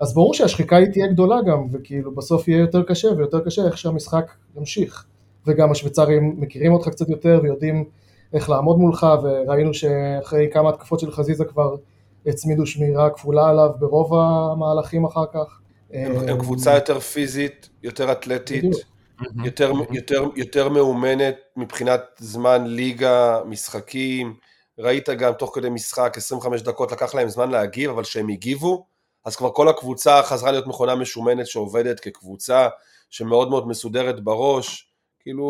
אז ברור שהשחיקה היא תהיה גדולה גם, וכאילו בסוף יהיה יותר קשה ויותר קשה איך שהמשחק ימשיך. וגם השוויצרים מכירים אותך קצת יותר ויודעים איך לעמוד מולך, וראינו שאחרי כמה התקפות של חזיזה כבר הצמידו שמירה כפולה עליו ברוב המהלכים אחר כך. הם, אה, קבוצה יותר פיזית, יותר אתלטית. יותר, יותר, יותר מאומנת מבחינת זמן ליגה, משחקים. ראית גם תוך כדי משחק, 25 דקות לקח להם זמן להגיב, אבל כשהם הגיבו, אז כבר כל הקבוצה חזרה להיות מכונה משומנת שעובדת כקבוצה, שמאוד מאוד מסודרת בראש. כאילו,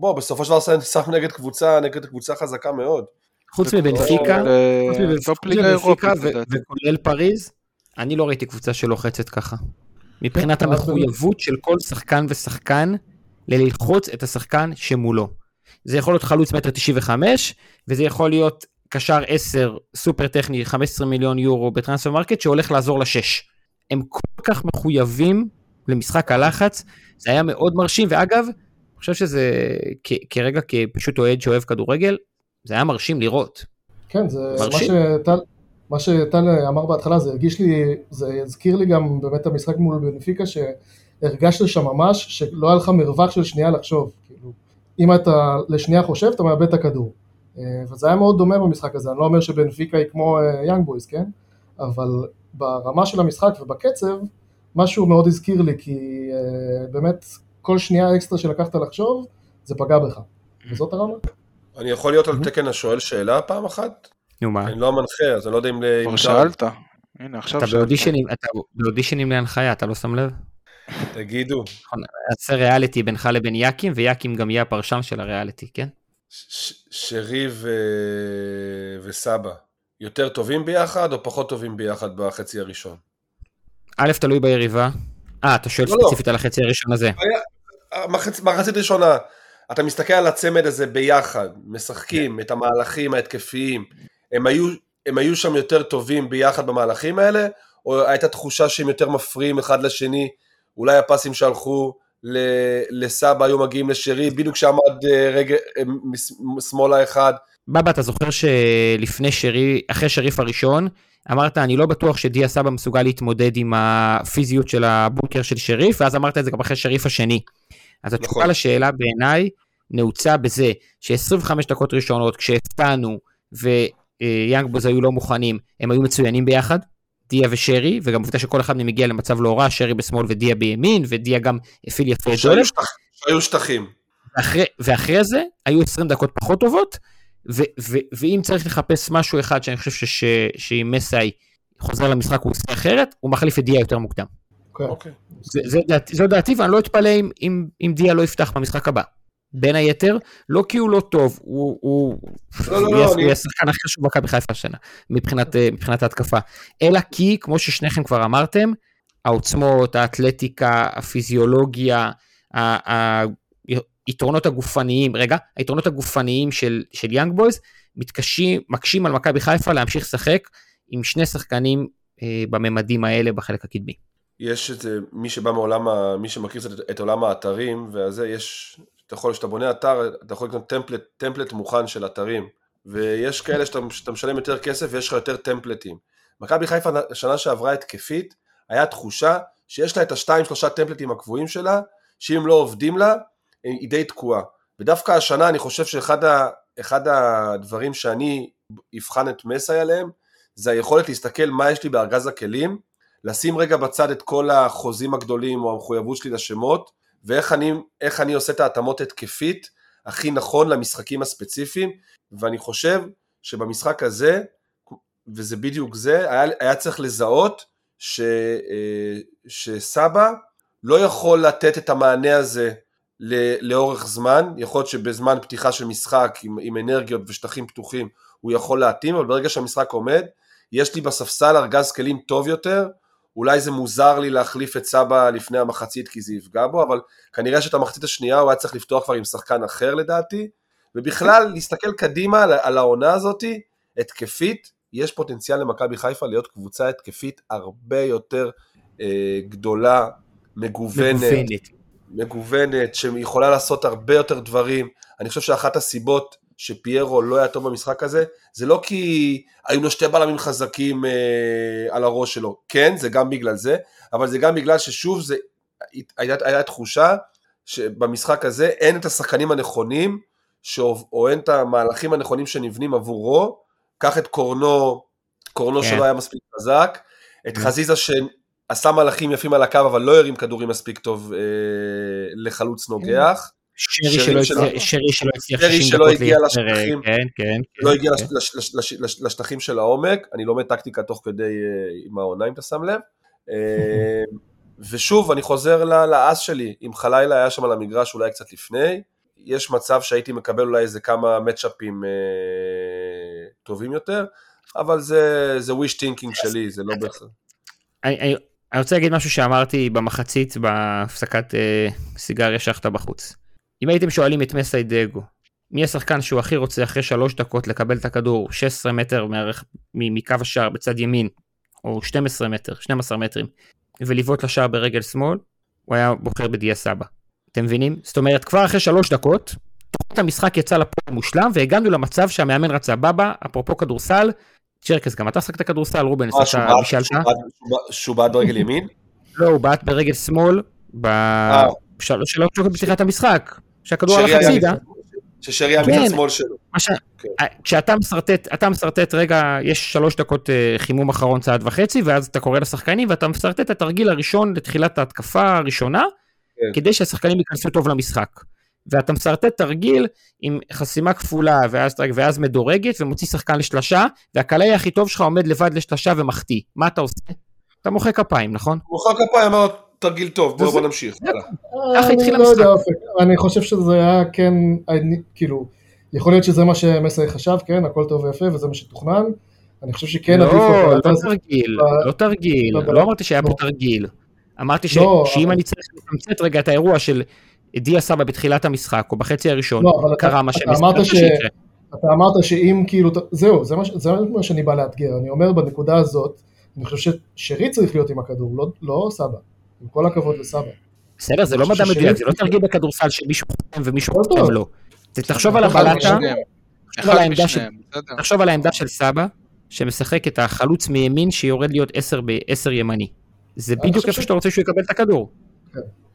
בוא, בסופו של דבר שם- נגד קבוצה, נגד קבוצה חזקה מאוד. חוץ מבנפיקה, אה, חוץ מבנפיקה. וכולל פריז, אני לא ראיתי קבוצה שלוחצת ככה. מבחינת כן, המחויבות של כל שחקן ושחקן ללחוץ את השחקן שמולו. זה יכול להיות חלוץ מטר 95, וזה יכול להיות קשר 10 סופר טכני 15 מיליון יורו ב Transfermarkt שהולך לעזור לשש. הם כל כך מחויבים למשחק הלחץ, זה היה מאוד מרשים, ואגב, אני חושב שזה כ- כרגע כפשוט אוהד שאוהב כדורגל, זה היה מרשים לראות. כן, זה מה מרשים. שטל, מה שטל אמר בהתחלה, זה הרגיש לי, זה הזכיר לי גם באמת המשחק מול בנפיקה, שהרגשת שם ממש שלא היה לך מרווח של שנייה לחשוב, אם אתה לשנייה חושב, אתה מאבד את הכדור. אה, וזה היה מאוד דומה במשחק הזה, אני לא אומר שבנפיקה היא כמו יאנג בויז, כן? אבל ברמה של המשחק ובקצב, משהו מאוד הזכיר לי, כי אה, באמת כל שנייה אקסטרה שלקחת לחשוב, זה פגע בך. וזאת הרמה. אני יכול להיות על תקן השואל שאלה פעם אחת? נו מה? אני לא המנחה, אז אני לא יודע אם... כבר שאלת. הנה, עכשיו אתה שאלת. אתה באודישנים להנחיה, אתה לא שם לב? תגידו, נעשה ריאליטי בינך לבין יאקים, ויאקים גם יהיה הפרשן של הריאליטי, כן? שרי ו... וסבא, יותר טובים ביחד או פחות טובים ביחד בחצי הראשון? א', תלוי ביריבה. אה, אתה שואל לא, לא. ספציפית על החצי הראשון הזה. מחצ... מחצית ראשונה, אתה מסתכל על הצמד הזה ביחד, משחקים את המהלכים ההתקפיים, הם היו, הם היו שם יותר טובים ביחד במהלכים האלה, או הייתה תחושה שהם יותר מפריעים אחד לשני, אולי הפסים שהלכו לסבא היו מגיעים לשרי, בדיוק כשעמד אה, רגע, אה, שמאלה אחד, בבא, אתה זוכר שלפני שרי, אחרי שריף הראשון, אמרת, אני לא בטוח שדיה סבא מסוגל להתמודד עם הפיזיות של הבונקר של שריף, ואז אמרת את זה גם אחרי שריף השני. אז התשובה נכון. לשאלה בעיניי נעוצה בזה ש-25 דקות ראשונות, כשהפתענו ויאנג בוז היו לא מוכנים, הם היו מצוינים ביחד, דיה ושרי, וגם עובדה שכל אחד מהם הגיע למצב לא רע, שרי בשמאל ודיה בימין, ודיה גם הפעיל יפה את דולב. שהיו שטחים. ואחרי, ואחרי זה היו 20 דקות פחות טובות, ו- ו- ואם צריך לחפש משהו אחד שאני חושב ש- ש- שאם מסאי חוזר למשחק הוא עושה אחרת, הוא מחליף את דיה יותר מוקדם. אוקיי. אוקיי. זה, זה דעת, זו דעתי, ואני לא אתפלא אם, אם, אם דיה לא יפתח במשחק הבא. בין היתר, לא כי הוא לא טוב, הוא, הוא, לא, לא, הוא לא, יהיה- הוא יהיה השחקן הכי חשוב במכבי חיפה השנה, מבחינת, אה, מבחינת ההתקפה. אלא כי, כמו ששניכם כבר אמרתם, העוצמות, האתלטיקה, הפיזיולוגיה, היתרונות הגופניים, רגע, היתרונות הגופניים של, של יאנג בויז, מתקשים, מקשים על מכבי חיפה להמשיך לשחק עם שני שחקנים אה, בממדים האלה בחלק הקדמי. יש את זה, מי שבא מעולם, מי שמכיר קצת את, את עולם האתרים, והזה, יש, אתה יכול, כשאתה בונה אתר, אתה יכול לקנות טמפלט, טמפלט מוכן של אתרים, ויש כאלה שאתה, שאתה משלם יותר כסף ויש לך יותר טמפלטים. מכבי חיפה שנה שעברה התקפית, היה תחושה שיש לה את השתיים שלושה טמפלטים הקבועים שלה, שאם לא עובדים לה, היא די תקועה. ודווקא השנה אני חושב שאחד ה, הדברים שאני אבחן את מסי עליהם, זה היכולת להסתכל מה יש לי בארגז הכלים, לשים רגע בצד את כל החוזים הגדולים או המחויבות שלי לשמות, ואיך אני, אני עושה את ההתאמות התקפית הכי נכון למשחקים הספציפיים, ואני חושב שבמשחק הזה, וזה בדיוק זה, היה, היה צריך לזהות ש, אה, שסבא לא יכול לתת את המענה הזה לאורך זמן, יכול להיות שבזמן פתיחה של משחק עם, עם אנרגיות ושטחים פתוחים הוא יכול להתאים, אבל ברגע שהמשחק עומד, יש לי בספסל ארגז כלים טוב יותר, אולי זה מוזר לי להחליף את סבא לפני המחצית כי זה יפגע בו, אבל כנראה שאת המחצית השנייה הוא היה צריך לפתוח כבר עם שחקן אחר לדעתי, ובכלל להסתכל קדימה על, על העונה הזאתי, התקפית, יש פוטנציאל למכבי חיפה להיות קבוצה התקפית הרבה יותר אה, גדולה, מגוונת, מגוונת. מגוונת, שיכולה לעשות הרבה יותר דברים. אני חושב שאחת הסיבות שפיירו לא היה טוב במשחק הזה, זה לא כי היו לו שתי בלמים חזקים אה, על הראש שלו, כן, זה גם בגלל זה, אבל זה גם בגלל ששוב, זה, הייתה, הייתה תחושה שבמשחק הזה אין את השחקנים הנכונים, שאו, או אין את המהלכים הנכונים שנבנים עבורו, קח את קורנו, קורנו כן. שלא היה מספיק חזק, את כן. חזיזה שעשה מהלכים יפים על הקו, אבל לא הרים כדורים מספיק טוב אה, לחלוץ נוגח. שרי שלא הצליח- שרי שלא הצליח שרי 60 שלא הגיע לשטחים. כן, כן. לא כן, הגיע לש- לש- לשטחים של העומק, אני לומד טקטיקה תוך כדי אה, עם העונה אם אתה שם לב. (laughs) אה, ושוב, אני חוזר לאס שלי, אם חלילה היה שם על המגרש אולי קצת לפני, יש מצב שהייתי מקבל אולי איזה כמה מצ'אפים אה, טובים יותר, אבל זה, זה wish thinking שלי, זה לא בהכרח. אני, אני, אני רוצה להגיד משהו שאמרתי במחצית בהפסקת אה, סיגריה שחטה בחוץ. אם הייתם שואלים את מסי דגו, מי השחקן שהוא הכי רוצה אחרי שלוש דקות לקבל את הכדור 16 מטר מערך, מקו השער בצד ימין, או 12 מטר, 12 מטרים, ולבעוט לשער ברגל שמאל, הוא היה בוחר בדיה סבא. אתם מבינים? זאת אומרת, כבר אחרי שלוש דקות, תוכנית המשחק יצא לפועל מושלם, והגענו למצב שהמאמן רצה בבא, אפרופו כדורסל, צ'רקס, גם אתה שחקת כדורסל, שהוא אתה בישלת? שהוא בעט- ברגל ימין? לא, הוא בעט ברגל שמאל, אה. בשלוש שלוש דקות בפתיחת המשחק, שהכדור הלך הצידה, ששרי היה כן. מצד שמאל שלו. ש- כן. אה, כשאתה משרטט, אתה משרטט רגע, יש שלוש דקות אה, חימום אחרון צעד וחצי, ואז אתה קורא לשחקנים ואתה משרטט את התרגיל הראשון לתחילת ההתקפה הראשונה, כן. כדי שהשחקנים ייכנסו טוב למשחק. ואתה משרטט תרגיל עם חסימה כפולה ואז, ואז מדורגת ומוציא שחקן לשלשה, והקלעי הכי טוב שלך עומד לבד לשלשה ומחטיא. מה אתה עושה? אתה מוחא כפיים, נכון? מוחא כפיים, אמר תרגיל טוב, בוא וזה- בוא נמשיך. ככה התחיל אני לא המשחק. אני חושב שזה היה כן, אני- כאילו, יכול להיות שזה מה שמסי חשב, כן, הכל טוב ויפה וזה מה שתוכנן. אני חושב שכן עדיף לו לא, לא הזה. תרגיל, לא תרגיל, לא אמרתי שהיה פה לא. תרגיל. אמרתי ש- לא, שאם אני צריך לתמצת רגע את האירוע של דיה סבא בתחילת המשחק, או בחצי הראשון, לא, קרה מה אתה שמסתבר אמרת ש- שיקרה. אתה אמרת שאם כאילו, זהו, זה מה, ש- זה מה שאני בא לאתגר, אני אומר בנקודה הזאת, אני חושב ששרי צריך להיות עם הכדור, לא, לא סבא, עם כל הכבוד לסבא. בסדר, זה לא מדע מדויק, זה לא תרגיל בכדורסל שמישהו חותם ומישהו הכל חותם. לא. תחשוב על הבלטה. תחשוב על העמדה של- סבא, שמשחק את החלוץ מימין שיורד להיות 10 ב-10 ימני. זה בדיוק איפה שאתה רוצה שהוא יקבל את הכדור.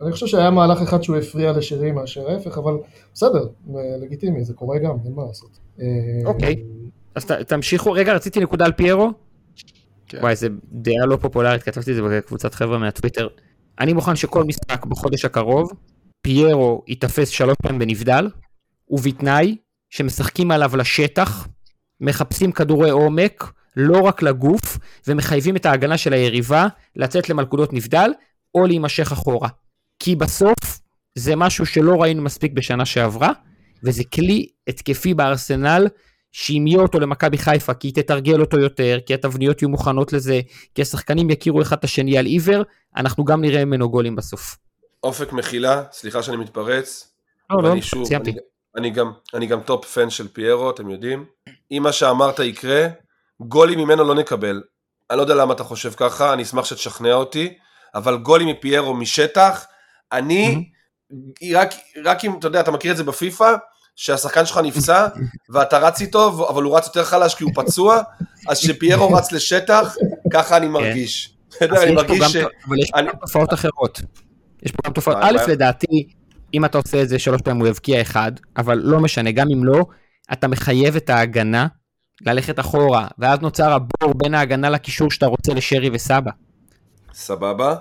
אני חושב שהיה מהלך אחד שהוא הפריע לשרי מאשר ההפך, אבל בסדר, לגיטימי, זה קורה גם, אין מה לעשות. אה, אוקיי. אז תמשיכו, רגע, רציתי נקודה על פיירו. כן. וואי, זו דעה לא פופולרית, כתבתי את זה בקבוצת חבר'ה מהטוויטר. אני מוכן שכל משחק בחודש הקרוב, פיירו ייתפס שלוש פעמים בנבדל, ובתנאי שמשחקים עליו לשטח, מחפשים כדורי עומק, לא רק לגוף, ומחייבים את ההגנה של היריבה לצאת למלכודות נבדל, או להימשך אחורה. כי בסוף זה משהו שלא ראינו מספיק בשנה שעברה, וזה כלי התקפי בארסנל, שאם יהיה אותו למכבי חיפה, כי היא תתרגל אותו יותר, כי התבניות יהיו מוכנות לזה, כי השחקנים יכירו אחד את השני על עיוור, אנחנו גם נראה ממנו גולים בסוף. אופק מחילה, סליחה שאני מתפרץ. לא, לא, שוב, סיימתי. אני, אני, גם, אני גם top fan של פיירו, אתם יודעים. אם מה שאמרת יקרה, גולים ממנו לא נקבל. אני לא יודע למה אתה חושב ככה, אני אשמח שתשכנע אותי, אבל גולים מפיירו משטח, אני, רק, רק אם, אתה יודע, אתה מכיר את זה בפיפא, שהשחקן שלך נפצע, ואתה רץ איתו, אבל הוא רץ יותר חלש כי הוא פצוע, אז כשפיירו רץ לשטח, ככה אני מרגיש. יודע, אז אני מרגיש ש... אבל יש פה גם תופעות אחרות. יש פה גם תופעות, א'? לדעתי, אם אתה עושה את זה שלוש פעמים הוא יבקיע אחד, אבל לא משנה, גם אם לא, אתה מחייב את ההגנה ללכת אחורה, ואז נוצר הבור בין ההגנה לקישור שאתה רוצה לשרי וסבא. סבבה,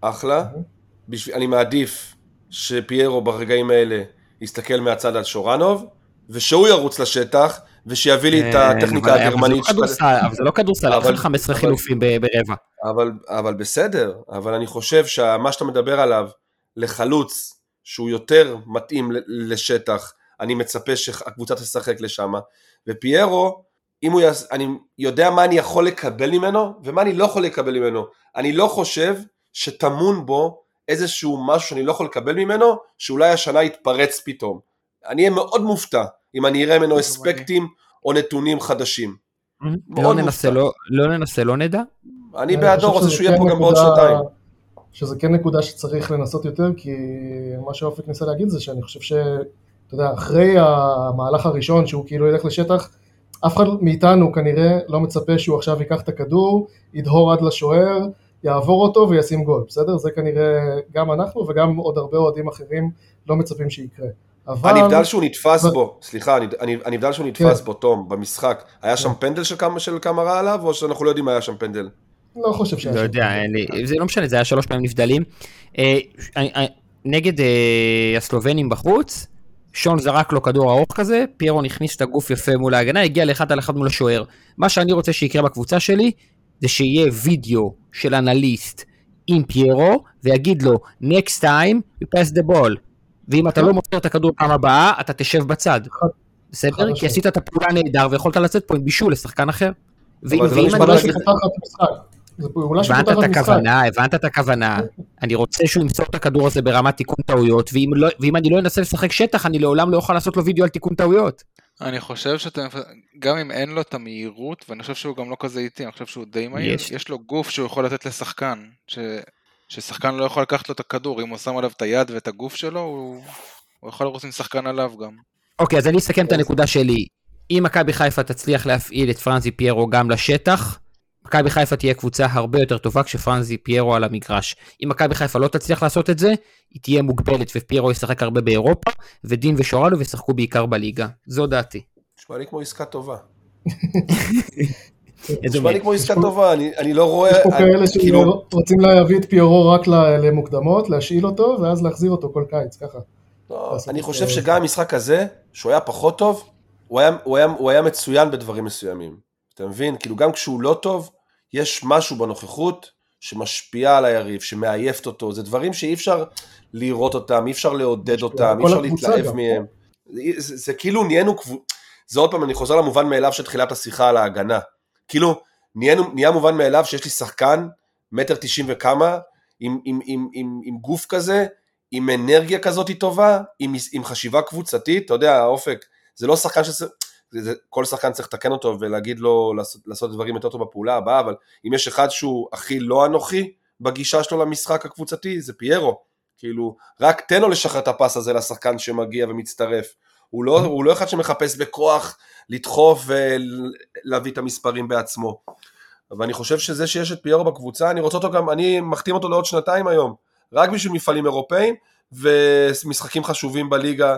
אחלה. בשביל, אני מעדיף שפיירו ברגעים האלה יסתכל מהצד על שורנוב, ושהוא ירוץ לשטח, ושיביא לי את הטכניקה כן, אבל- הגרמנית אבל זה לא. כדורסל, אבל זה לא כדורסל, אבל- לך 15 אבל- חילופים ברבע. אבל, בסדר, אבל אני חושב שמה שאתה מדבר עליו לחלוץ שהוא יותר מתאים לשטח, אני מצפה שהקבוצה תשחק לשם, ופיירו, אם הוא יעש... אני יודע מה אני יכול לקבל ממנו ומה אני לא יכול לקבל ממנו. אני לא חושב שטמון בו איזשהו משהו שאני לא יכול לקבל ממנו, שאולי השנה יתפרץ פתאום. אני אהיה מאוד מופתע אם אני אראה ממנו אספקטים או נתונים חדשים. לא ננסה. לא- לא ננסה, לא נדע. אני בעדו, חושב רוצה שהוא יהיה כן פה גם בעוד שנתיים. שזה כן נקודה שצריך לנסות יותר, כי מה שאופק ניסה להגיד זה שאני חושב ש... אתה יודע, אחרי המהלך הראשון שהוא כאילו ילך לשטח, אף אחד מאיתנו כנראה לא מצפה שהוא עכשיו ייקח את הכדור, ידהור עד לשוער, יעבור אותו וישים גול, בסדר? זה כנראה גם אנחנו וגם עוד הרבה אוהדים אחרים לא מצפים שיקרה. אבל... הנבדל שהוא נתפס אבל- בו, סליחה, הנ- הנ- הנבדל שהוא נתפס כן. בו, תום, במשחק, היה שם פנדל של כמה- של קמרה עליו, או שאנחנו לא יודעים מה היה שם פנדל? לא חושב שהיה לא שם יודע. אין לי- זה לא משנה, זה היה שלוש פעמים נבדלים. אה, נגד אה, הסלובנים בחוץ, שון זרק לו כדור ארוך כזה, פיירו הכניס את הגוף יפה מול ההגנה, הגיע לאחד על אחד מול השוער. מה שאני רוצה שיקרה בקבוצה שלי, זה שיהיה וידאו של אנליסט עם פיירו, ויגיד לו, next time you pass the ball. ואם אתה לא מוסר את הכדור פעם הבאה, אתה תשב בצד. חד בסדר? משמעית. כי עשית את הפעולה נהדר ויכולת לצאת פה עם בישול לשחקן אחר. ואם אבל זה לא אני לא להגיד- שפותחת משחק. הבנת את. הכוונה, הבנת את הכוונה. אני רוצה שהוא ימסור את הכדור הזה ברמת תיקון טעויות, ואם, לא, ואם אני לא אנסה לשחק שטח, אני לעולם לא אוכל לעשות לו וידאו על תיקון טעויות. אני חושב שאתם, גם אם אין לו את המהירות, ואני חושב שהוא גם לא כזה איטי, אני חושב שהוא די מהיר, יש. יש, לו גוף שהוא יכול לתת לשחקן, ש, ששחקן לא יכול לקחת לו את הכדור, אם הוא שם עליו את היד ואת הגוף שלו, הוא, הוא יכול לרוץ עם שחקן עליו גם. אוקיי, אז אני אסכם את הנקודה שלי. אם מכבי חיפה תצליח להפעיל את פרנזי פיירו גם לשטח, מכבי חיפה תהיה קבוצה הרבה יותר טובה כשפרנזי פיירו על המגרש. אם מכבי חיפה לא תצליח לעשות את זה, היא תהיה מוגבלת ופיירו ישחק הרבה באירופה, ודין ושורלו ישחקו בעיקר בליגה. זו דעתי. נשמע לי כמו עסקה טובה. נשמע לי כמו עסקה טובה, אני אני לא רואה... יש פה כאלה כאילו, שרוצים להביא את פיירו רק למוקדמות, להשאיל אותו, ואז להחזיר אותו כל קיץ, ככה. לא, אני חושב זה. שגם המשחק הזה, שהוא היה פחות טוב, הוא היה מצוין בדברים מסוימים. אתה מבין? כאילו גם כשהוא לא טוב, יש משהו בנוכחות שמשפיע על היריב, שמעייפת אותו, זה דברים שאי אפשר לראות אותם, אי אפשר לעודד אותם, אי אפשר להתלהב. מהם. זה, זה, זה כאילו נהיינו, זה עוד פעם, אני חוזר למובן מאליו של תחילת השיחה על ההגנה. כאילו, נהיינו, נהיה מובן מאליו שיש לי שחקן, מטר תשעים וכמה, עם, עם, עם, עם, עם גוף כזה, עם אנרגיה כזאת טובה, עם, עם חשיבה קבוצתית, אתה יודע, האופק, זה לא שחקן ש... כל שחקן צריך לתקן אותו ולהגיד לו לעשות, לעשות דברים יותר טוב בפעולה הבאה, אבל אם יש אחד שהוא הכי לא אנוכי בגישה שלו למשחק הקבוצתי, זה פיירו. כאילו, רק תן לו לשחרר את הפס הזה לשחקן שמגיע ומצטרף. הוא לא, הוא לא אחד שמחפש בכוח לדחוף ולהביא את המספרים בעצמו. ואני חושב שזה שיש את פיירו בקבוצה, אני רוצה אותו גם, אני מחתים אותו לעוד שנתיים היום, רק בשביל מפעלים אירופאים ומשחקים חשובים בליגה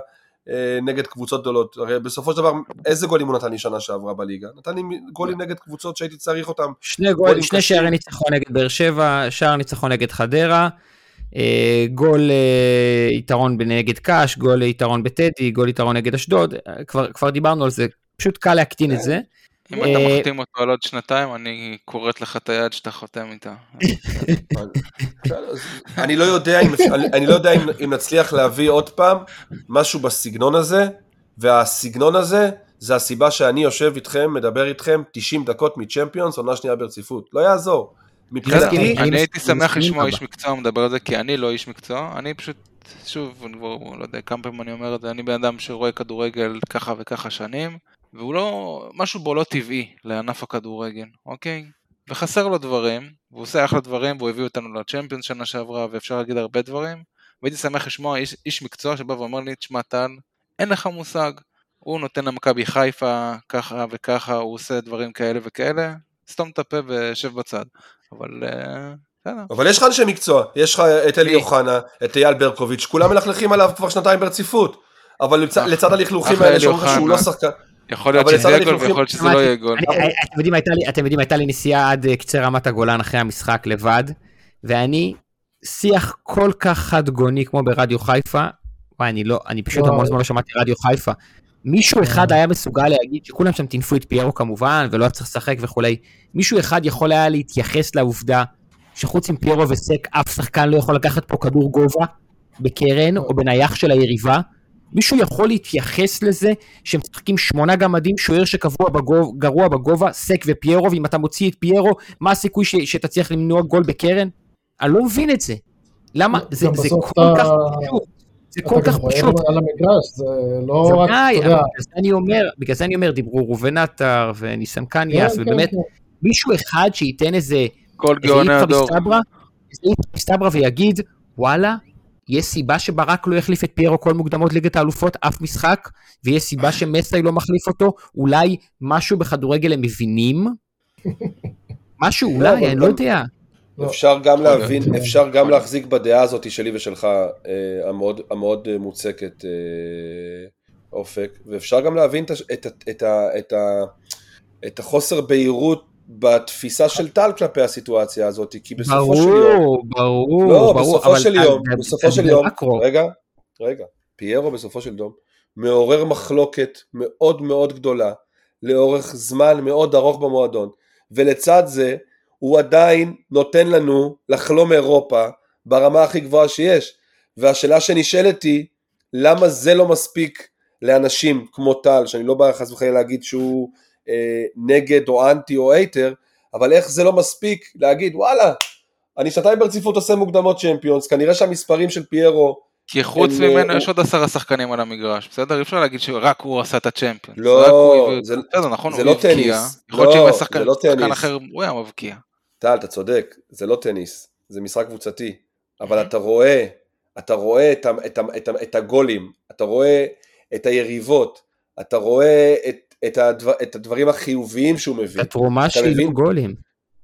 נגד קבוצות גדולות. הרי בסופו של דבר, איזה גולים הוא נתן לי שנה שעברה בליגה? נתן לי גולים נגד קבוצות שהייתי צריך אותם. שני, גול, שני. שערי ניצחון נגד באר שבע, שער ניצחון נגד חדרה, אה, גול אה, יתרון נגד קאש, גול יתרון בטדי, גול יתרון נגד אשדוד, אה, כבר, כבר דיברנו על זה, פשוט קל להקטין את זה. אם אתה מחתים אותו על עוד שנתיים, אני כורת לך את היד שאתה חותם איתה. (laughs) אני לא יודע, אם, אני לא יודע אם, אם נצליח להביא עוד פעם משהו בסגנון הזה, והסגנון הזה זה הסיבה שאני יושב איתכם, מדבר איתכם 90 דקות מצ'מפיונס, עונה שנייה ברציפות. לא יעזור. מבחינתי... אני הייתי שמח לשמוע איש מקצוע מדבר על זה, כי אני לא איש מקצוע, אני פשוט, שוב, אני כבר לא יודע כמה פעמים אני אומר את זה, אני בן אדם שרואה כדורגל ככה וככה שנים, והוא לא, משהו בו לא טבעי לענף הכדורגל, אוקיי? וחסר לו דברים, והוא עושה אחלה דברים, והוא הביא אותנו לצ'מפיונס שנה שעברה, ואפשר להגיד הרבה דברים, והייתי שמח לשמוע איש, איש מקצוע שבא ואומר לי, תשמע טל, אין לך מושג, הוא נותן למכבי חיפה ככה וככה, הוא עושה דברים כאלה וכאלה, סתום את הפה ושב בצד. אבל אה, אבל יש לך אנשי מקצוע, יש לך את אלי אוחנה, את אייל ברקוביץ', כולם מלכלכים עליו כבר שנתיים ברציפות, אבל לצד הלכלוכים האלה שאומרים לך שהוא לא שחקן. יכול להיות שזה יהיה גול ויכול להיות שזה לא יהיה גול. אתם יודעים, הייתה לי נסיעה עד קצה רמת הגולן אחרי המשחק לבד, ואני, שיח כל כך חד גוני כמו ברדיו חיפה, וואי, אני לא, אני פשוט המון זמן לא שמעתי רדיו חיפה. מישהו אחד היה מסוגל להגיד שכולם שם טינפו את פיירו כמובן, ולא היה צריך לשחק וכולי. מישהו אחד יכול היה להתייחס לעובדה שחוץ מפיירו וסק, אף שחקן לא יכול לקחת פה כדור גובה בקרן או בנייח של היריבה. מישהו יכול להתייחס לזה שהם משחקים שמונה גמדים, שוער שגרוע בגובה, סק ופיירו, ואם אתה מוציא את פיירו, מה הסיכוי ש, שתצליח למנוע גול בקרן? אני לא מבין את זה. למה? זה, זה כל כך פשוט. זה כל כך פשוט. על המגרש, זה לא רק, אתה יודע. בגלל זה אני אומר, בגלל זה אני אומר, דיברו ראובן עטר וניסן קניאס, כן, ובאמת, כן, כן. מישהו אחד שייתן איזה... כל גאוני הדור. איזה איפכא מסתברא ויגיד, וואלה, יש סיבה שברק לא יחליף את פיירו כל מוקדמות ליגת האלופות, אף משחק, ויש סיבה שמסאי לא מחליף אותו, אולי משהו בכדורגל הם מבינים? (laughs) משהו, אולי, אני לא יודע. לא. אפשר גם להבין, אפשר גם להחזיק בדעה הזאת שלי ושלך, אה, המאוד, המאוד אה, מוצקת, אה, אופק, ואפשר גם להבין את, את, את, את, את החוסר בהירות בתפיסה של טל כלפי הסיטואציה הזאת, כי בסופו ברור, של יום... ברור, לא, ברור, בסופו של יום, בסופו של יום, רגע, רגע, פיירו בסופו של יום מעורר מחלוקת מאוד מאוד גדולה לאורך זמן מאוד ארוך במועדון, ולצד זה הוא עדיין נותן לנו לחלום אירופה ברמה הכי גבוהה שיש. והשאלה שנשאלת היא, למה זה לא מספיק לאנשים כמו טל, שאני לא בא חס וחלילה להגיד שהוא נגד או אנטי או אייטר, אבל איך זה לא מספיק להגיד וואלה, אני שנתיים ברציפות עושה מוקדמות צ'מפיונס, כנראה שהמספרים של פיירו כי חוץ הם, ממנו הוא... יש עוד עשרה שחקנים על המגרש, בסדר? אי אפשר להגיד שרק הוא עשה את הצ'מפיון. לא, זה, בסדר, נכון, זה לא טניס. יכול להיות לא, שאם שחקן לא אחר הוא היה מבקיע. טל, אתה צודק, זה לא טניס, זה משחק קבוצתי, אבל אתה רואה, אתה רואה את, את, את, את הגולים, אתה רואה את היריבות, אתה רואה את, את, הדבר, את הדברים החיוביים שהוא מביא. התרומה לא גולים.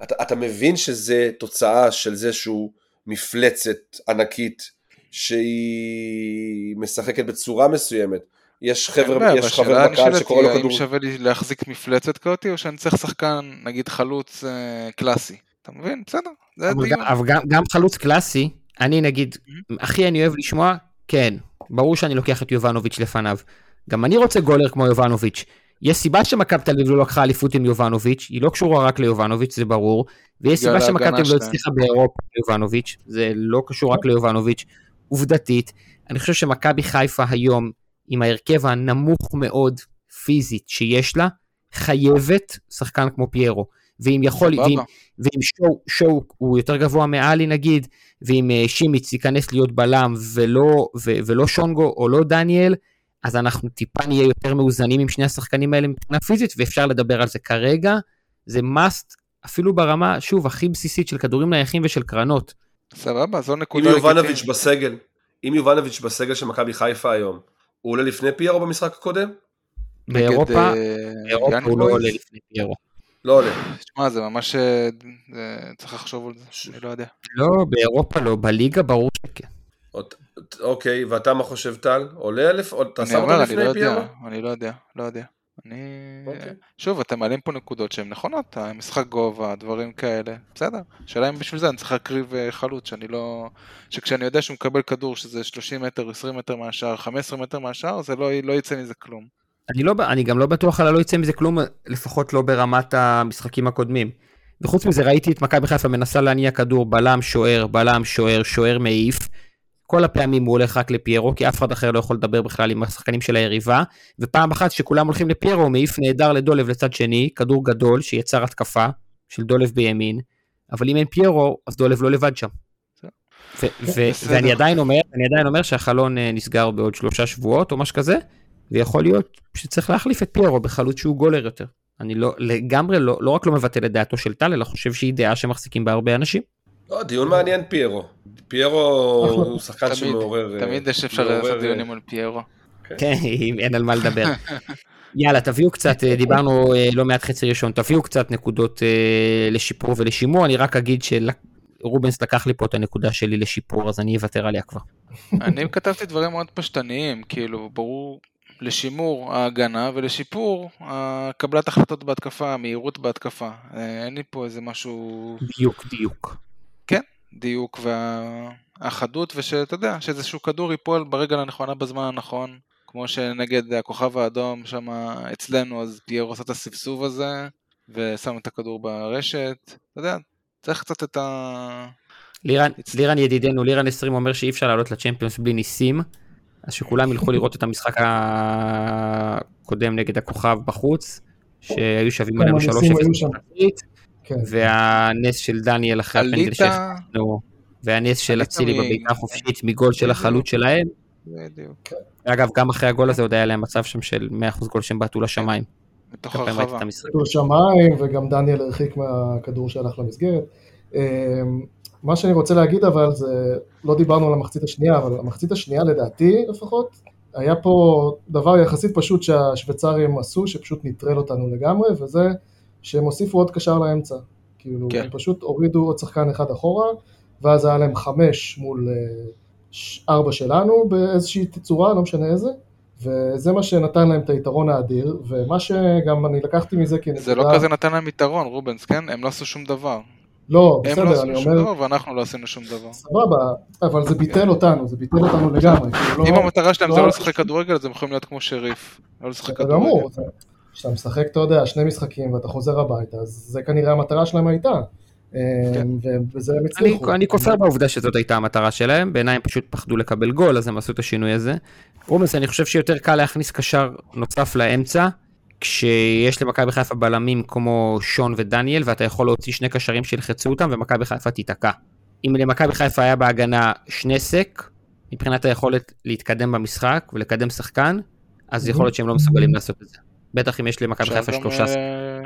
אתה, אתה מבין שזה תוצאה של זה שהוא מפלצת ענקית שהיא משחקת בצורה מסוימת. יש חבר'ה, יש חבר בקהל שקורא לו כדור. האם שווה לי להחזיק מפלצת כזאתי, או שאני צריך שחקן, נגיד חלוץ אה, קלאסי? אתה מבין? בסדר, זה הדיון. אבל גם, גם חלוץ קלאסי, אני נגיד, הכי אני אוהב לשמוע, כן, ברור שאני לוקח את יובנוביץ' לפניו. גם אני רוצה גולר כמו יובנוביץ'. יש סיבה שמכבי תל אביב לא לקחה אליפות עם יובנוביץ', היא לא קשורה רק ליובנוביץ', זה ברור, ויש סיבה שמכבי תל אביב לא הצליחה באירופה עם יובנוביץ', זה לא קשור רק ליובנוביץ'. עובדתית, אני חושב שמכבי חיפה היום, עם ההרכב הנמוך מאוד פיזית שיש לה, חייבת שחקן כמו פיירו. ואם יכול, ואם, ואם שואו, שואו הוא יותר גבוה מעלי נגיד, ואם uh, שימיץ ייכנס להיות בלם ולא, ו, ולא שונגו או לא דניאל, אז אנחנו טיפה נהיה יותר מאוזנים עם שני השחקנים האלה מבחינה פיזית, ואפשר לדבר על זה כרגע. זה must, אפילו ברמה, שוב, הכי בסיסית של כדורים נייחים ושל קרנות. סבבה, זו נקודה אם יובנוביץ' בסגל, אם יובנוביץ' בסגל של מכבי חיפה היום, הוא עולה לפני פיירו במשחק הקודם? באירופה, אה, באירופה הוא לא עולה לפני פיירו. לא עולה. תשמע, זה ממש... אה, צריך לחשוב על זה, אני לא יודע. לא, באירופה לא, בליגה ברור שכן. אוקיי, ואתה מה חושב טל? עולה אלף? אתה שם אותו לפני פיירו? אני לא יודע, לא יודע. אני... אוקיי. שוב, אתם מעלים פה נקודות שהן נכונות, המשחק גובה, דברים כאלה, בסדר. השאלה אם בשביל זה אני צריך להקריב אה, חלוץ, שאני לא... שכשאני יודע שהוא מקבל כדור שזה 30 מטר, 20 מטר מהשאר, 15 מטר מהשאר, זה לא, לא יצא מזה כלום. אני, לא, אני גם לא בטוח על הלא יצא מזה כלום, לפחות לא ברמת המשחקים הקודמים. וחוץ מזה ראיתי את מכבי חיפה מנסה להניע כדור בלם, שוער, בלם, שוער, שוער מעיף. כל הפעמים הוא הולך רק לפיירו, כי אף אחד אחר לא יכול לדבר בכלל עם השחקנים של היריבה, ופעם אחת שכולם הולכים לפיירו, הוא מעיף נהדר לדולב לצד שני, כדור גדול שיצר התקפה של דולב בימין, אבל אם אין פיירו, אז דולב לא לבד שם. ו- ו- ואני עדיין אומר, אני עדיין אומר שהחלון אה, נסגר בעוד שלושה שבועות או משהו כזה, ויכול להיות שצריך להחליף את פיירו בחלוץ שהוא גולר יותר. אני לא, לגמרי לא, לא רק לא מבטל את דעתו של טל, אלא חושב שהיא דעה שמחזיקים בה הרבה אנשים. לא, דיון מעניין פיירו. פיירו הוא שחקן שמעורר... תמיד יש אפשר לעשות דיונים על פיירו. כן, אם אין על מה לדבר. (laughs) יאללה, תביאו קצת, אה, דיברנו אה, לא מעט חצי ראשון, תביאו קצת נקודות אה, לשיפור ולשימור, אני רק אגיד שרובנס לקח לי פה את הנקודה שלי לשיפור, אז אני אוותר עליה כבר. אני כתבתי דברים מאוד פשטניים, כאילו, ברור, לשימור ההגנה ולשיפור קבלת החלטות בהתקפה, המהירות בהתקפה. אין לי פה איזה משהו... דיוק, דיוק. כן, דיוק והחדות, ושאתה יודע, שאיזשהו כדור ייפול ברגע הנכונה בזמן הנכון, כמו שנגד הכוכב האדום שם אצלנו, אז פיירו עושה את הסבסוב הזה, ושם את הכדור ברשת, אתה יודע, צריך קצת את ה... לירן, לירן ידידנו, לירן 20 אומר שאי אפשר לעלות לצ'מפיונס בלי ניסים, אז שכולם ילכו לראות את המשחק הקודם נגד הכוכב בחוץ, שהיו שווים עלינו 3-0 כן. והנס של דניאל אחרי הפנדל שהחלטנו, והנס של אצילי בבעיטה חופשית מגול של החלוץ שלהם. בדיוק. אגב, גם אחרי הגול הזה עוד היה להם מצב שם של 100% גול שהם בעטו לשמיים. מתוך הרחבה. לשמיים, וגם דניאל הרחיק מהכדור שהלך למסגרת. מה שאני רוצה להגיד אבל זה, לא דיברנו על המחצית השנייה, אבל המחצית השנייה לדעתי לפחות, היה פה דבר יחסית פשוט שהשוויצרים עשו, שפשוט נטרל אותנו לגמרי, וזה שהם הוסיפו עוד קשר לאמצע. כאילו, כן. הם פשוט הורידו עוד שחקן אחד אחורה, ואז היה להם חמש מול ארבע שלנו באיזושהי תצורה, לא משנה איזה, וזה מה שנתן להם את היתרון האדיר, ומה שגם אני לקחתי מזה כנקודה... זה לא כזה נתן להם יתרון, רובנס, כן? הם לא עשו שום דבר. לא, בסדר, הם לא אני עשו שום אומר... דבר ואנחנו לא עשינו שום דבר. סבבה, אבל זה ביטל אותנו, זה ביטל אותנו לגמרי. כאילו, אם לא- המטרה שלהם לא- זה לא לשחק כדורגל, אז הם יכולים להיות כמו שריף. לא לשחק כדורגל. כשאתה משחק, אתה יודע, שני משחקים ואתה חוזר הביתה, אז זה כנראה המטרה שלהם הייתה. כן. ובזה הם אני, הצליחו. אני כופר בעובדה שזאת הייתה המטרה שלהם, בעיניי הם פשוט פחדו לקבל גול, אז הם עשו את השינוי הזה. רומנס, אני חושב שיותר קל להכניס קשר נוסף לאמצע, כשיש למכבי חיפה בלמים כמו שון ודניאל, ואתה יכול להוציא שני קשרים שילחצו אותם, ומכבי חיפה תיתקע. אם למכבי חיפה היה בהגנה שני סק, מבחינת היכולת להתקדם במשחק ולקדם שחקן, אז יכול להיות שהם לא מסוגלים לעשות את זה. בטח אם יש למכבי חיפה שלושה. אה,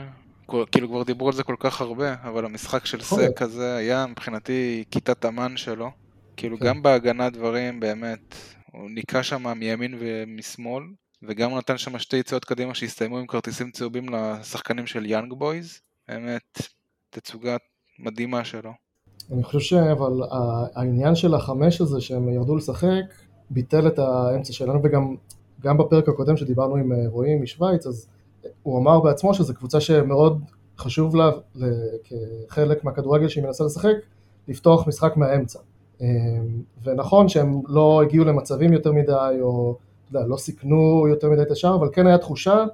כאילו כבר דיברו על זה כל כך הרבה, אבל המשחק של להיות. סק הזה היה מבחינתי כיתת אמן שלו. כאילו כן. גם בהגנה דברים באמת, הוא ניקה שם מימין ומשמאל, וגם הוא נתן שם שתי יציאות קדימה שהסתיימו עם כרטיסים צהובים לשחקנים של יאנג בויז. באמת, תצוגה מדהימה שלו. אני חושב שאבל ה- העניין של החמש הזה שהם ירדו לשחק, ביטל את האמצע שלנו, וגם גם בפרק הקודם שדיברנו עם אה, רועי משוויץ, אז הוא אמר בעצמו שזו קבוצה שמאוד חשוב לה, כחלק מהכדורגל שהיא מנסה לשחק, לפתוח משחק מהאמצע. אה, ונכון שהם לא הגיעו למצבים יותר מדי, או יודע, לא סיכנו יותר מדי את השאר, אבל כן היה תחושה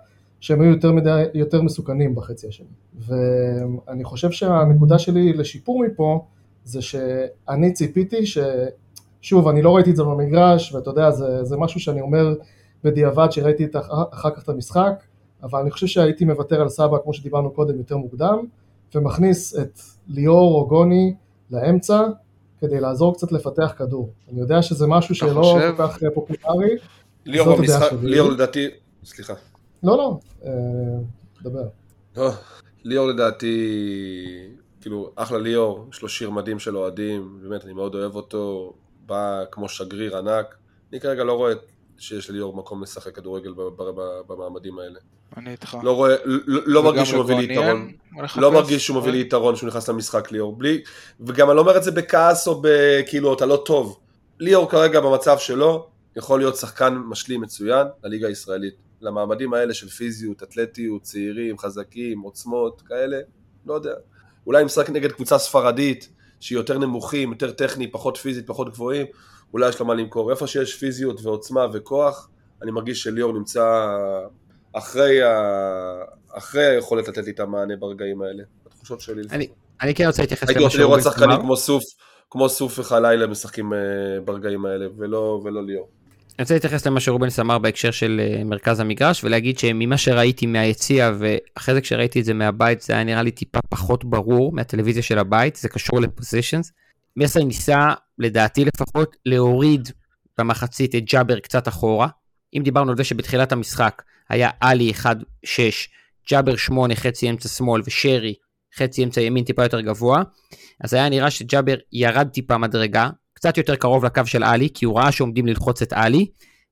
שהם היו יותר, מדי, יותר מסוכנים בחצי השני. ואני חושב שהנקודה שלי לשיפור מפה, זה שאני ציפיתי ש... שוב, אני לא ראיתי את זה במגרש, ואתה יודע, זה, זה משהו שאני אומר בדיעבד שראיתי את, אחר כך את המשחק, אבל אני חושב שהייתי מוותר על סבא, כמו שדיברנו קודם, יותר מוקדם, ומכניס את ליאור או גוני לאמצע, כדי לעזור קצת לפתח כדור. אני יודע שזה משהו שלא חושב? כל כך אה, פופולרי. ליאור במשחק. ליאור לדעתי, סליחה. לא, לא, אה, דבר. לא, ליאור לדעתי, כאילו, אחלה ליאור, יש לו שיר מדהים של אוהדים, באמת, אני מאוד אוהב אותו, בא כמו שגריר ענק. אני כרגע לא רואה שיש לליאור מקום לשחק כדורגל במעמדים האלה. אני איתך. לא רואה, לא, לא מרגיש שהוא מביא לי יתרון. לא מרגיש שהוא מביא לי יתרון שהוא נכנס למשחק ליאור. בלי, וגם אני לא אומר את זה בכעס או בכאילו, אתה לא טוב. ליאור כרגע במצב שלו, יכול להיות שחקן משלים מצוין לליגה הישראלית. למעמדים האלה של פיזיות, אתלטיות, צעירים, חזקים, עוצמות, כאלה, לא יודע. אולי משחק נגד קבוצה ספרדית, שהיא יותר נמוכים, יותר טכני, פחות פיזית, פחות גבוהים, אולי יש לו מה למכור. איפה שיש פיזיות ועוצמה וכוח, אני מרגיש שליאור נמצא אחרי, ה... אחרי היכולת לתת לי את המענה ברגעים האלה, בתחושות שלי. אני, אני כן רוצה להתייחס הייתי רוצה לראות שחקנים כמו סוף, כמו סוף וחלילה משחקים אה, ברגעים האלה, ולא, ולא ליאור. אני רוצה להתייחס למה שרובנס אמר בהקשר של אה, מרכז המגרש, ולהגיד שממה שראיתי מהיציע, ואחרי זה כשראיתי את זה מהבית, זה היה נראה לי טיפה פחות ברור מהטלוויזיה של הבית, זה קשור לפוזיישנס. מסר ניסה, לדעתי לפחות, להוריד במחצית את ג'אבר קצת אחורה. אם דיברנו על זה שבתחילת המשחק היה עלי 1-6, ג'אבר 8 חצי אמצע שמאל ושרי חצי אמצע ימין טיפה יותר גבוה, אז היה נראה שג'אבר ירד טיפה מדרגה, קצת יותר קרוב לקו של עלי, כי הוא ראה שעומדים ללחוץ את עלי,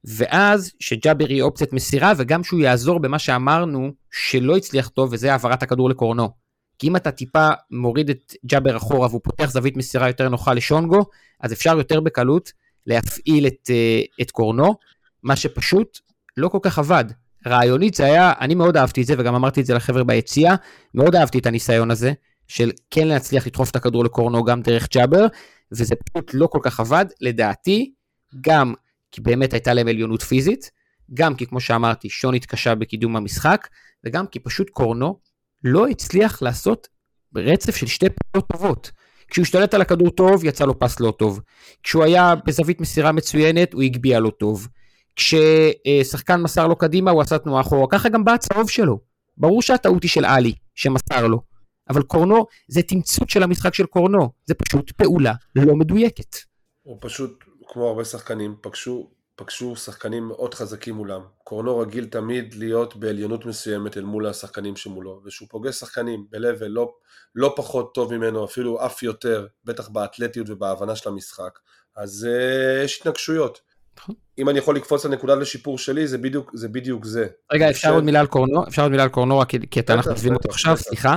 ואז שג'אבר יהיה אופציית מסירה, וגם שהוא יעזור במה שאמרנו שלא הצליח טוב, וזה העברת הכדור לקורנו. כי אם אתה טיפה מוריד את ג'אבר אחורה והוא פותח זווית מסירה יותר נוחה לשונגו, אז אפשר יותר בקלות להפעיל את, אה, את קורנו, מה שפשוט לא כל כך עבד. רעיונית זה היה, אני מאוד אהבתי את זה, וגם אמרתי את זה לחבר'ה ביציאה, מאוד אהבתי את הניסיון הזה, של כן להצליח לדחוף את הכדור לקורנו גם דרך ג'אבר, וזה פשוט לא כל כך עבד, לדעתי, גם כי באמת הייתה להם עליונות פיזית, גם כי כמו שאמרתי, שון התקשה בקידום המשחק, וגם כי פשוט קורנו לא הצליח לעשות רצף של שתי פעולות טובות. כשהוא השתלט על הכדור טוב, יצא לו פס לא טוב. כשהוא היה בזווית מסירה מצוינת, הוא הגביה לא טוב. כששחקן מסר לו קדימה, הוא עשה תנועה אחורה. ככה גם בא הצהוב שלו. ברור שהטעות היא של עלי, שמסר לו. אבל קורנו זה תמצות של המשחק של קורנו, זה פשוט פעולה לא מדויקת. הוא פשוט, כמו הרבה שחקנים, פגשו, פגשו שחקנים מאוד חזקים מולם. קורנו רגיל תמיד להיות בעליונות מסוימת אל מול השחקנים שמולו, וכשהוא פוגש שחקנים ב-level לא, לא פחות טוב ממנו, אפילו אף יותר, בטח באתלטיות ובהבנה של המשחק, אז uh, יש התנגשויות. נכון. אם אני יכול לקפוץ לנקודה לשיפור שלי, זה בדיוק זה. בדיוק זה. רגע, אפשר עוד מילה על קורנו? אפשר עוד מילה על קורנו, רק כי אתה אנחנו עוזבים אותו עכשיו, סליחה.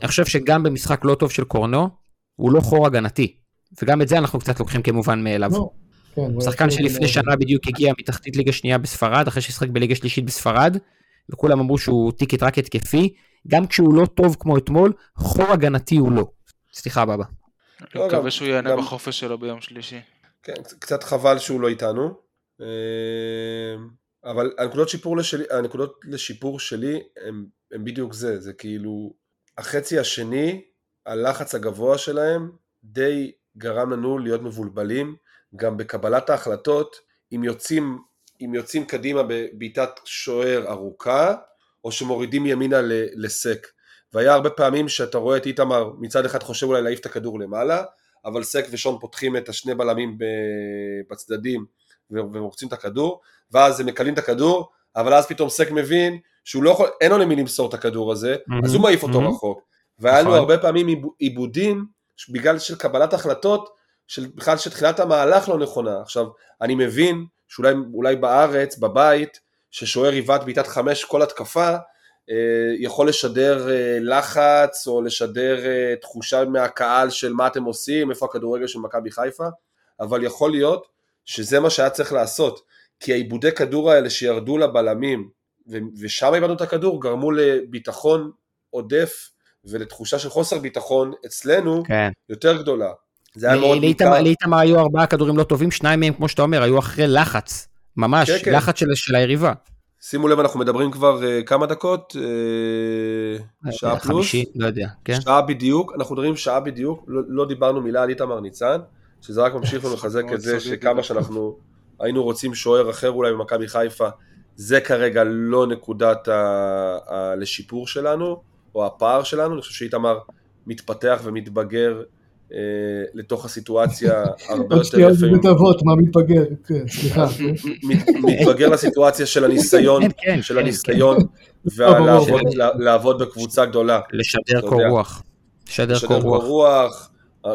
אני חושב שגם במשחק לא טוב של קורנו, הוא לא חור הגנתי. וגם את זה אנחנו קצת לוקחים כמובן מאליו. כן, שחקן שלפני שנה בדיוק הגיע מתחתית ליגה שנייה בספרד, אחרי ששיחק בליגה שלישית בספרד, וכולם אמרו שהוא טיקט רק התקפי, גם כשהוא לא טוב כמו אתמול, חור הגנתי הוא לא. סליחה בבא. אני לא, מקווה שהוא יענה בחופש שלו ביום שלישי. כן, קצת חבל שהוא לא איתנו. אה, אבל הנקודות שיפור, לשלי, הנקודות לשיפור שלי הם, הם בדיוק זה, זה כאילו החצי השני, הלחץ הגבוה שלהם די גרם לנו להיות מבולבלים, גם בקבלת ההחלטות, אם יוצאים, אם יוצאים קדימה בבעיטת שוער ארוכה, או שמורידים ימינה לסק. והיה הרבה פעמים שאתה רואה את איתמר מצד אחד חושב אולי להעיף את הכדור למעלה, אבל סק ושון פותחים את השני בלמים בצדדים ומורצים את הכדור, ואז הם מקלים את הכדור, אבל אז פתאום סק מבין שהוא לא יכול, אין לו למי למסור את הכדור הזה, mm-hmm, אז הוא מעיף אותו mm-hmm. רחוק. והיה לנו נכון. הרבה פעמים עיבודים בגלל של קבלת החלטות, של בכלל שתחילת המהלך לא נכונה. עכשיו, אני מבין שאולי בארץ, בבית, ששוער עיוות בעיטת חמש כל התקפה, אה, יכול לשדר אה, לחץ או לשדר אה, תחושה מהקהל של מה אתם עושים, איפה הכדורגל של מכבי חיפה, אבל יכול להיות שזה מה שהיה צריך לעשות, כי העיבודי כדור האלה שירדו לבלמים ושם איבדנו את הכדור גרמו לביטחון עודף ולתחושה של חוסר ביטחון אצלנו כן. יותר גדולה. זה היה מאוד ניכר. לאיתמר היו ארבעה כדורים לא טובים, שניים מהם כמו שאתה אומר היו אחרי לחץ, ממש, כן, כן. לחץ של, של היריבה. שימו לב, אנחנו מדברים כבר uh, כמה דקות, uh, שעה פלוס. חמישי, לא יודע, כן. שעה בדיוק, אנחנו מדברים שעה בדיוק, לא, לא דיברנו מילה על איתמר ניצן, שזה רק ממשיך ומחזק את זה שכמה שאנחנו היינו רוצים שוער אחר אולי במכבי חיפה, זה כרגע לא נקודת לשיפור שלנו, או הפער שלנו, אני חושב שאיתמר מתפתח ומתבגר לתוך הסיטואציה הרבה יותר יפה. בית אבות, מה מתבגר? כן, סליחה. מתבגר לסיטואציה של הניסיון, כן, כן, של הניסיון, ולעבוד בקבוצה גדולה. לשדר קור רוח. לשדר קור רוח.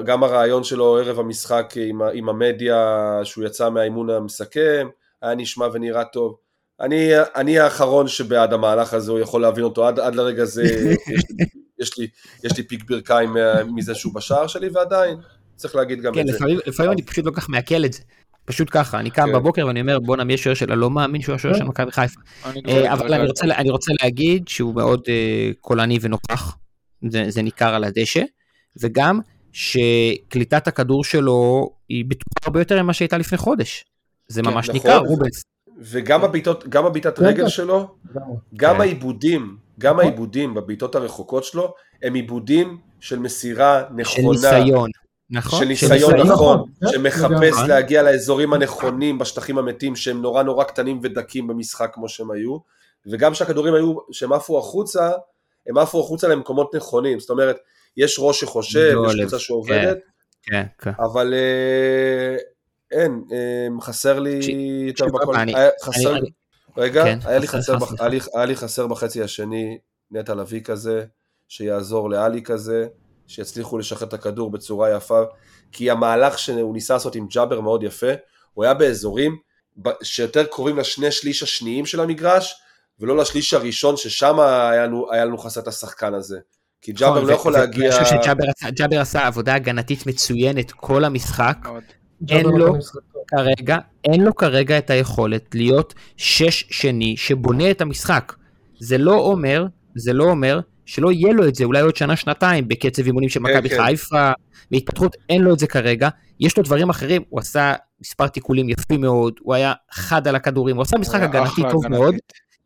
גם הרעיון שלו ערב המשחק עם המדיה, שהוא יצא מהאימון המסכם, היה נשמע ונראה טוב. אני, אני האחרון שבעד המהלך הזה, הוא יכול להבין אותו, עד, עד לרגע זה יש, (laughs) יש, לי, יש לי פיק ברכיים מזה שהוא בשער שלי, ועדיין, צריך להגיד גם כן, את לפעמים, זה. לפעמים אני פשוט לא כך מעכל את זה. פשוט ככה, אני קם כן. בבוקר ואני אומר, בואנה, מי השוער שלה? לא מאמין שהוא השוער של מכבי חיפה. אה, אבל אני. רוצה, אני רוצה להגיד שהוא מאוד אה, קולני ונוכח, זה, זה ניכר על הדשא, וגם שקליטת הכדור שלו היא בטוחה הרבה יותר ממה שהייתה לפני חודש. זה כן, ממש נכון. ניכר, רובנס. וגם הבעיטות, גם הבעיטת כן, רגל כן. שלו. גם כן. העיבודים, גם נכון. העיבודים בבעיטות הרחוקות שלו, הם עיבודים של מסירה של נכונה. ניסיון. נכון? של ניסיון. נכון, כן, שמחפש לגמרי. להגיע לאזורים הנכונים בשטחים המתים שהם נורא נורא קטנים ודקים במשחק כמו שהם היו, וגם שהכדורים היו, שהם עפו החוצה, הם עפו החוצה למקומות נכונים, זאת אומרת, יש ראש שחושב, יש קבוצה שעובדת, כן, כן. אבל אה, אין, אה, חסר לי יותר בכל, אני- חסר, אני- רגע, כן, היה לי חסר חסר בח-. היה לי- היה לי חסר בחצי השני נטע לביא כזה, שיעזור לאלי כזה, שיצליחו לשחרר את הכדור בצורה יפה, כי המהלך שהוא ניסה לעשות עם ג'אבר מאוד יפה, הוא היה באזורים שיותר קרובים לשני שליש השניים של המגרש, ולא לשליש הראשון, ששם היה לנו, היה לנו חסר את השחקן הזה. כי ג'אבר נכון, לא ו- יכול ו- להגיע... חושב שג'אבר עשה- ג'אבר עשה עבודה הגנתית מצוינת כל המשחק. אין ג'אבר לו-. כרגע, אין לו כרגע את היכולת להיות שש שני שבונה את המשחק. זה לא אומר, זה לא אומר שלא יהיה לו את זה אולי עוד שנה שנתיים בקצב אימונים של כן, מכבי כן. חיפה, בהתפתחות, אין לו את זה כרגע. יש לו דברים אחרים, הוא עשה מספר תיקולים יפים מאוד, הוא היה חד על הכדורים, הוא עשה משחק הגנתי טוב הגנתית. מאוד,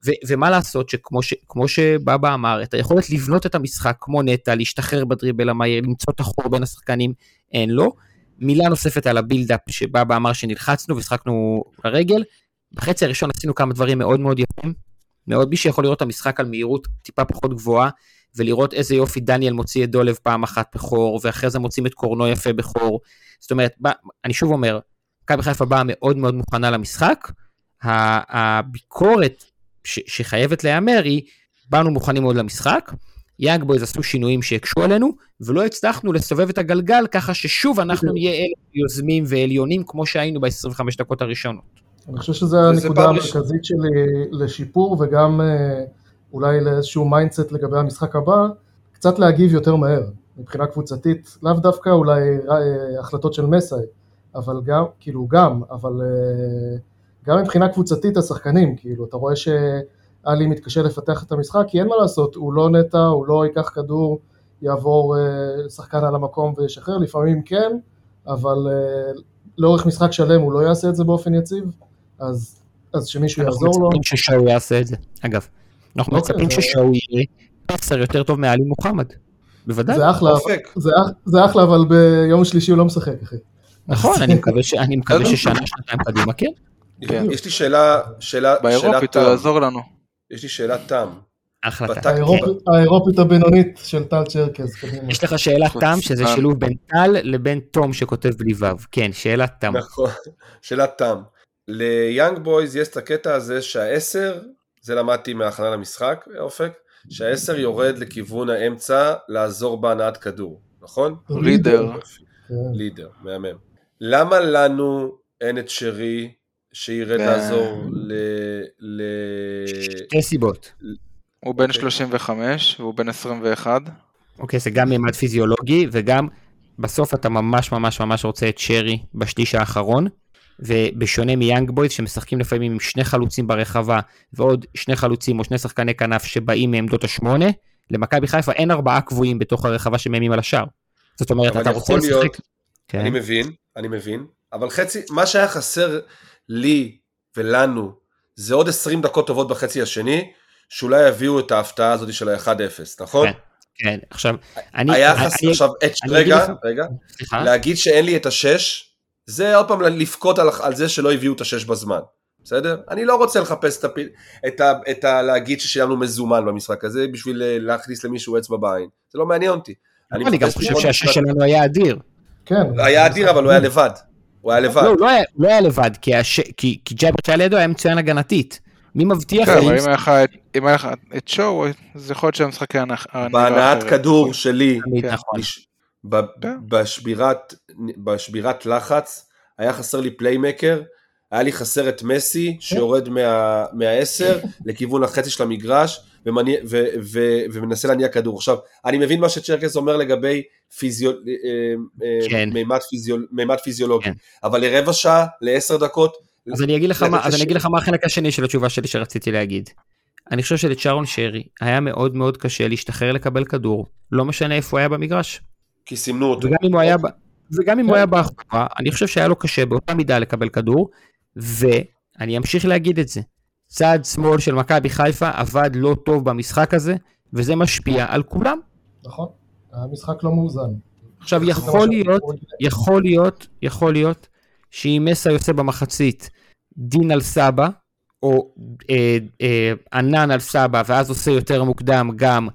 ו- ומה לעשות שכמו ש- שבבא אמר, את היכולת לבנות את המשחק כמו נטע, להשתחרר בדריבל המהיר, למצוא את החור בין השחקנים, אין לו. מילה נוספת על הבילדאפ שבבא אמר שנלחצנו והשחקנו לרגל. בחצי הראשון עשינו כמה דברים מאוד מאוד יפים. מאוד מי שיכול לראות את המשחק על מהירות טיפה פחות גבוהה, ולראות איזה יופי דניאל מוציא את דולב פעם אחת בחור, ואחרי זה מוצאים את קורנו יפה בחור. זאת אומרת, בא, אני שוב אומר, מכבי חיפה באה מאוד מאוד מוכנה למשחק. הביקורת ש- שחייבת להיאמר היא, באנו מוכנים מאוד למשחק, יאנג בויז עשו שינויים שהקשו עלינו, ולא הצלחנו לסובב את הגלגל ככה ששוב אנחנו נהיה אלה יוזמים ועליונים כמו שהיינו ב-25 דקות הראשונות. אני חושב שזו הנקודה המרכזית שלי לשיפור וגם אה, אולי לאיזשהו mindset לגבי המשחק הבא, קצת להגיב יותר מהר, מבחינה קבוצתית, לאו דווקא אולי אה, החלטות של מסאי, אבל גם, כאילו גם, אבל אה, גם מבחינה קבוצתית השחקנים, כאילו, אתה רואה שאלי מתקשה לפתח את המשחק, כי אין מה לעשות, הוא לא נטע, הוא לא ייקח כדור, יעבור אה, שחקן על המקום וישחרר, לפעמים כן, אבל אה, לאורך משחק שלם הוא לא יעשה את זה באופן יציב, אז, אז שמישהו אנחנו יעזור לו. מצפים ששואו יעשה את זה, אגב. אנחנו אוקיי, מצפים זה- ששואו יהיה פסר יותר טוב מעלי מוחמד. בוודאי. זה אחלה. זה, זה אחלה, אבל ביום שלישי הוא לא משחק, אחי. נכון, אני מקווה ש- אני מקווה בסדר. ששנה, שנתיים קדימה, כן. כן. יש לי שאלה, שאלה, באירופית. יעזור לנו. יש לי שאלת תם. החלטה. האירופית, הבינונית של טל צ'רקז, קדימה. יש לך שאלת תם, שזה חוצפן. שילוב בין טל לבין תום שכותב בלי ו'. כן, שאלת תם. נכון, שאלת תם. ליאנג בויז יש את הקטע הזה שהעשר, זה למדתי מהכנה למשחק, אופק, שהעשר יורד לכיוון האמצע לעזור בהנעת כדור, נכון? רידר. כן. לידר, מהמם. למה לנו אין את שרי שירד כן. לעזור ל... ל... שתי סיבות. הוא בן אוקיי. 35 והוא בן 21. אוקיי, זה גם מימד פיזיולוגי, וגם בסוף אתה ממש ממש ממש רוצה את שרי בשליש האחרון, ובשונה מיאנג בויז שמשחקים לפעמים עם שני חלוצים ברחבה, ועוד שני חלוצים או שני שחקני כנף שבאים מעמדות השמונה, למכבי חיפה אין ארבעה קבועים בתוך הרחבה שמאיימים על השער. זאת אומרת, אתה רוצה יכול להיות- לשחק... כן. אני מבין, אני מבין, אבל חצי, מה שהיה חסר לי ולנו זה עוד 20 דקות טובות בחצי השני, שאולי יביאו את ההפתעה הזאת של ה-1-0, נכון? כן. כן, עכשיו, אני... היה אני- חסר, אני- עכשיו, את- אני רגע, לך- רגע, סליחה? להגיד שאין לי את השש, זה עוד פעם לבכות על, על זה שלא הביאו את השש בזמן, בסדר? אני לא רוצה לחפש את, הפ... את, ה... את ה... להגיד ששילמנו מזומן במשחק הזה בשביל אה, להכניס למישהו אצבע בעין, זה לא מעניין אותי. אני גם מחפש חושב שהשש שלנו היה אדיר. כן. היה אדיר אבל הוא היה לבד, הוא היה לבד. לא, הוא לא היה- לא היה לבד, כי הש- כי כי ג'אבר שהיה לידו היה מצוין הגנתית. מי מבטיח כן? אבל אם היה לך את- שואו, אז יכול להיות שהמשחק היה נראה בהנעת. כדור שלי, כן. נכון. כן. בשבירת, בשבירת לחץ, היה חסר לי פליימקר, היה לי חסר את מסי שיורד מה, מהעשר לכיוון החצי של המגרש ומנסה להניע כדור. עכשיו, אני מבין מה שצ'רקס אומר לגבי פיזיו, כן. מימד, פיזיו, מימד פיזיולוגי, כן. אבל לרבע שעה, לעשר דקות, אז אני אגיד לך מה, אז קשה. אני אגיד לך מה החלק השני של התשובה שלי שרציתי להגיד. אני חושב שלצ'ארון שרי היה מאוד מאוד קשה להשתחרר לקבל כדור, לא משנה איפה הוא היה במגרש. כי סימנו אותו. וגם אם הוא היה, ב- וגם אם הוא כן. היה באחורה, אני חושב שהיה לו קשה באותה מידה לקבל כדור, ואני אמשיך להגיד את זה. צד שמאל של מכבי חיפה עבד לא טוב במשחק הזה, וזה משפיע על כולם. נכון? המשחק לא מאוזן. עכשיו יכול להיות, יכול להיות, יכול להיות, שאם מסה יוצא במחצית דין על סבא, או אה, אה, ענן על סבא, ואז עושה יותר מוקדם גם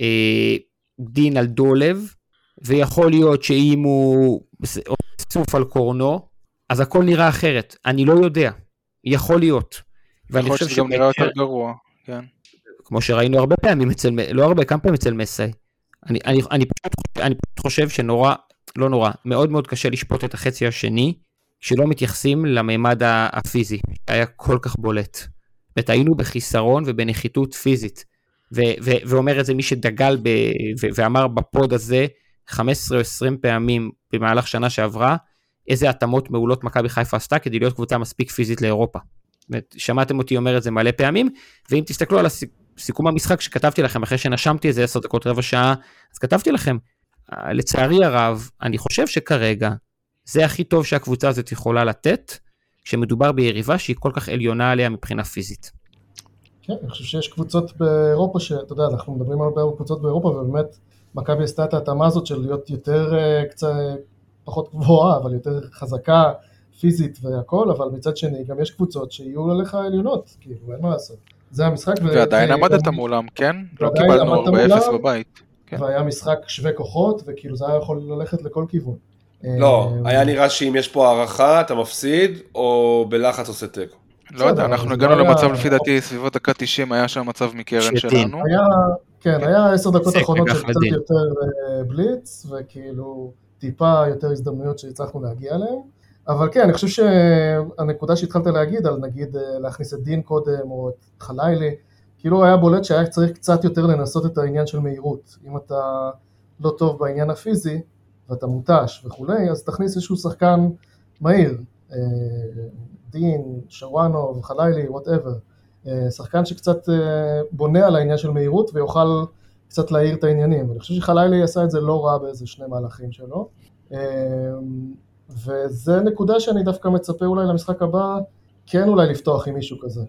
אה, דין על דולב, ויכול להיות שאם הוא צוף על קורנו, אז הכל נראה אחרת. אני לא יודע. יכול להיות. ואני יכול להיות חושב שזה גם נראה יותר גרוע, כן. כמו שראינו הרבה פעמים אצל, לא הרבה, כמה פעמים אצל מסאי. אני, אני, אני, פשוט, אני פשוט חושב שנורא, לא נורא, מאוד מאוד קשה לשפוט את החצי השני, כשלא מתייחסים לממד ה- הפיזי, שהיה כל כך בולט. היינו בחיסרון ובנחיתות פיזית. ו, ו, ואומר את זה מי שדגל ב, ו, ואמר בפוד הזה 15 או 20 פעמים במהלך שנה שעברה, איזה התאמות מעולות מכבי חיפה עשתה כדי להיות קבוצה מספיק פיזית לאירופה. שמעתם אותי אומר את זה מלא פעמים, ואם תסתכלו על הסיק... סיכום המשחק שכתבתי לכם אחרי שנשמתי איזה 10 דקות רבע שעה, אז כתבתי לכם, "אה, לצערי הרב, אני חושב שכרגע זה הכי טוב שהקבוצה הזאת יכולה לתת, כשמדובר ביריבה שהיא כל כך עליונה עליה מבחינה פיזית. כן, אני חושב שיש קבוצות באירופה שאתה יודע, אנחנו מדברים על הרבה קבוצות באירופה, ובאמת מכבי עשתה את ההתאמה הזאת של להיות יותר אה, קצת פחות גבוהה, אבל יותר חזקה פיזית והכל, אבל מצד שני גם יש קבוצות שיהיו עליך עליונות, כאילו, אין מה לעשות. זה המשחק. ועדיין ו- עמדת מולם, כן? לא קיבלנו עמדת 4-0 מולם. בבית. כן. והיה משחק שווה כוחות, וכאילו זה היה יכול ללכת לכל כיוון. לא, אה, היה נראה שאם יש פה הערכה, אתה מפסיד, או בלחץ עושה תיקו. לא יודע, אנחנו הגענו למצב לפי דעתי סביבות דקה 90 היה שם מצב מקרן. שלנו. היה, כן, היה עשר דקות אחרונות של קצת. יותר אה, בליץ, וכאילו טיפה יותר הזדמנויות שהצלחנו להגיע אליהן. אבל כן, אני חושב שהנקודה שהתחלת להגיד, על נגיד אה, להכניס את דין קודם, או את חלילי, כאילו היה בולט שהיה צריך קצת יותר לנסות את העניין של מהירות. אם אתה לא טוב בעניין הפיזי, ואתה מותש וכולי, אז תכניס איזשהו שחקן מהיר. אה, דין, שוואנוב, חלילי, whatever. אה, שחקן שקצת בונה על העניין של מהירות ויוכל קצת להעיר את העניינים. אני חושב שחלילי עשה את זה לא רע באיזה שני מהלכים שלו. וזה נקודה שאני דווקא מצפה אולי למשחק הבא, כן אולי לפתוח עם מישהו כזה.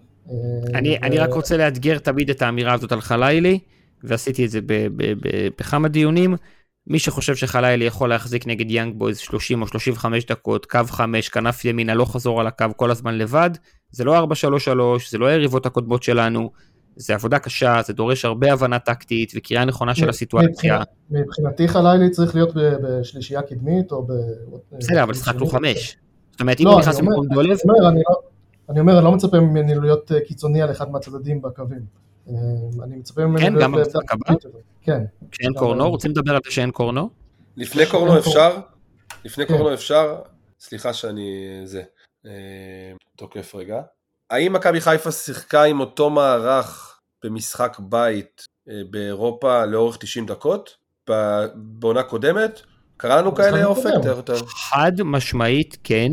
אני, ו- אני רק רוצה לאתגר תמיד את האמירה הזאת על חלילי, ועשיתי את זה בכמה דיונים. מי שחושב שחלילי יכול להחזיק נגד יאנג בויז 30 או 35 דקות, קו 5, כנף ימינה, לא חזור על הקו כל הזמן לבד, זה לא 4-3-3, זה לא היריבות הקודמות שלנו, זה עבודה קשה, זה דורש הרבה הבנה טקטית וקריאה נכונה של הסיטואציה. מבחינת- מבחינתי חלילי צריך להיות ב- בשלישייה קדמית או ב... בסדר, אבל שיחקנו חמש. זאת אומרת, אם לא, הוא נכנס במקום דולב, אני אומר, אני לא- אני אומר, אני לא מצפה ממני להיות אה, קיצוני על אחד מהצדדים בקווים. אה, אני מצפה ממני כן, גם במשחק הבא? כן. כשאין קורנו, רוצים לדבר על זה שאין קורנו? לפני קורנו אפשר? לפני כן. קורנו אפשר? סליחה שאני... זה... אה, תוקף רגע. האם מכבי חיפה שיחקה עם אותו מערך במשחק בית אה, באירופה לאורך 90 דקות? בעונה קודמת? קראנו כאלה. תאר- תאר. חד משמעית כן.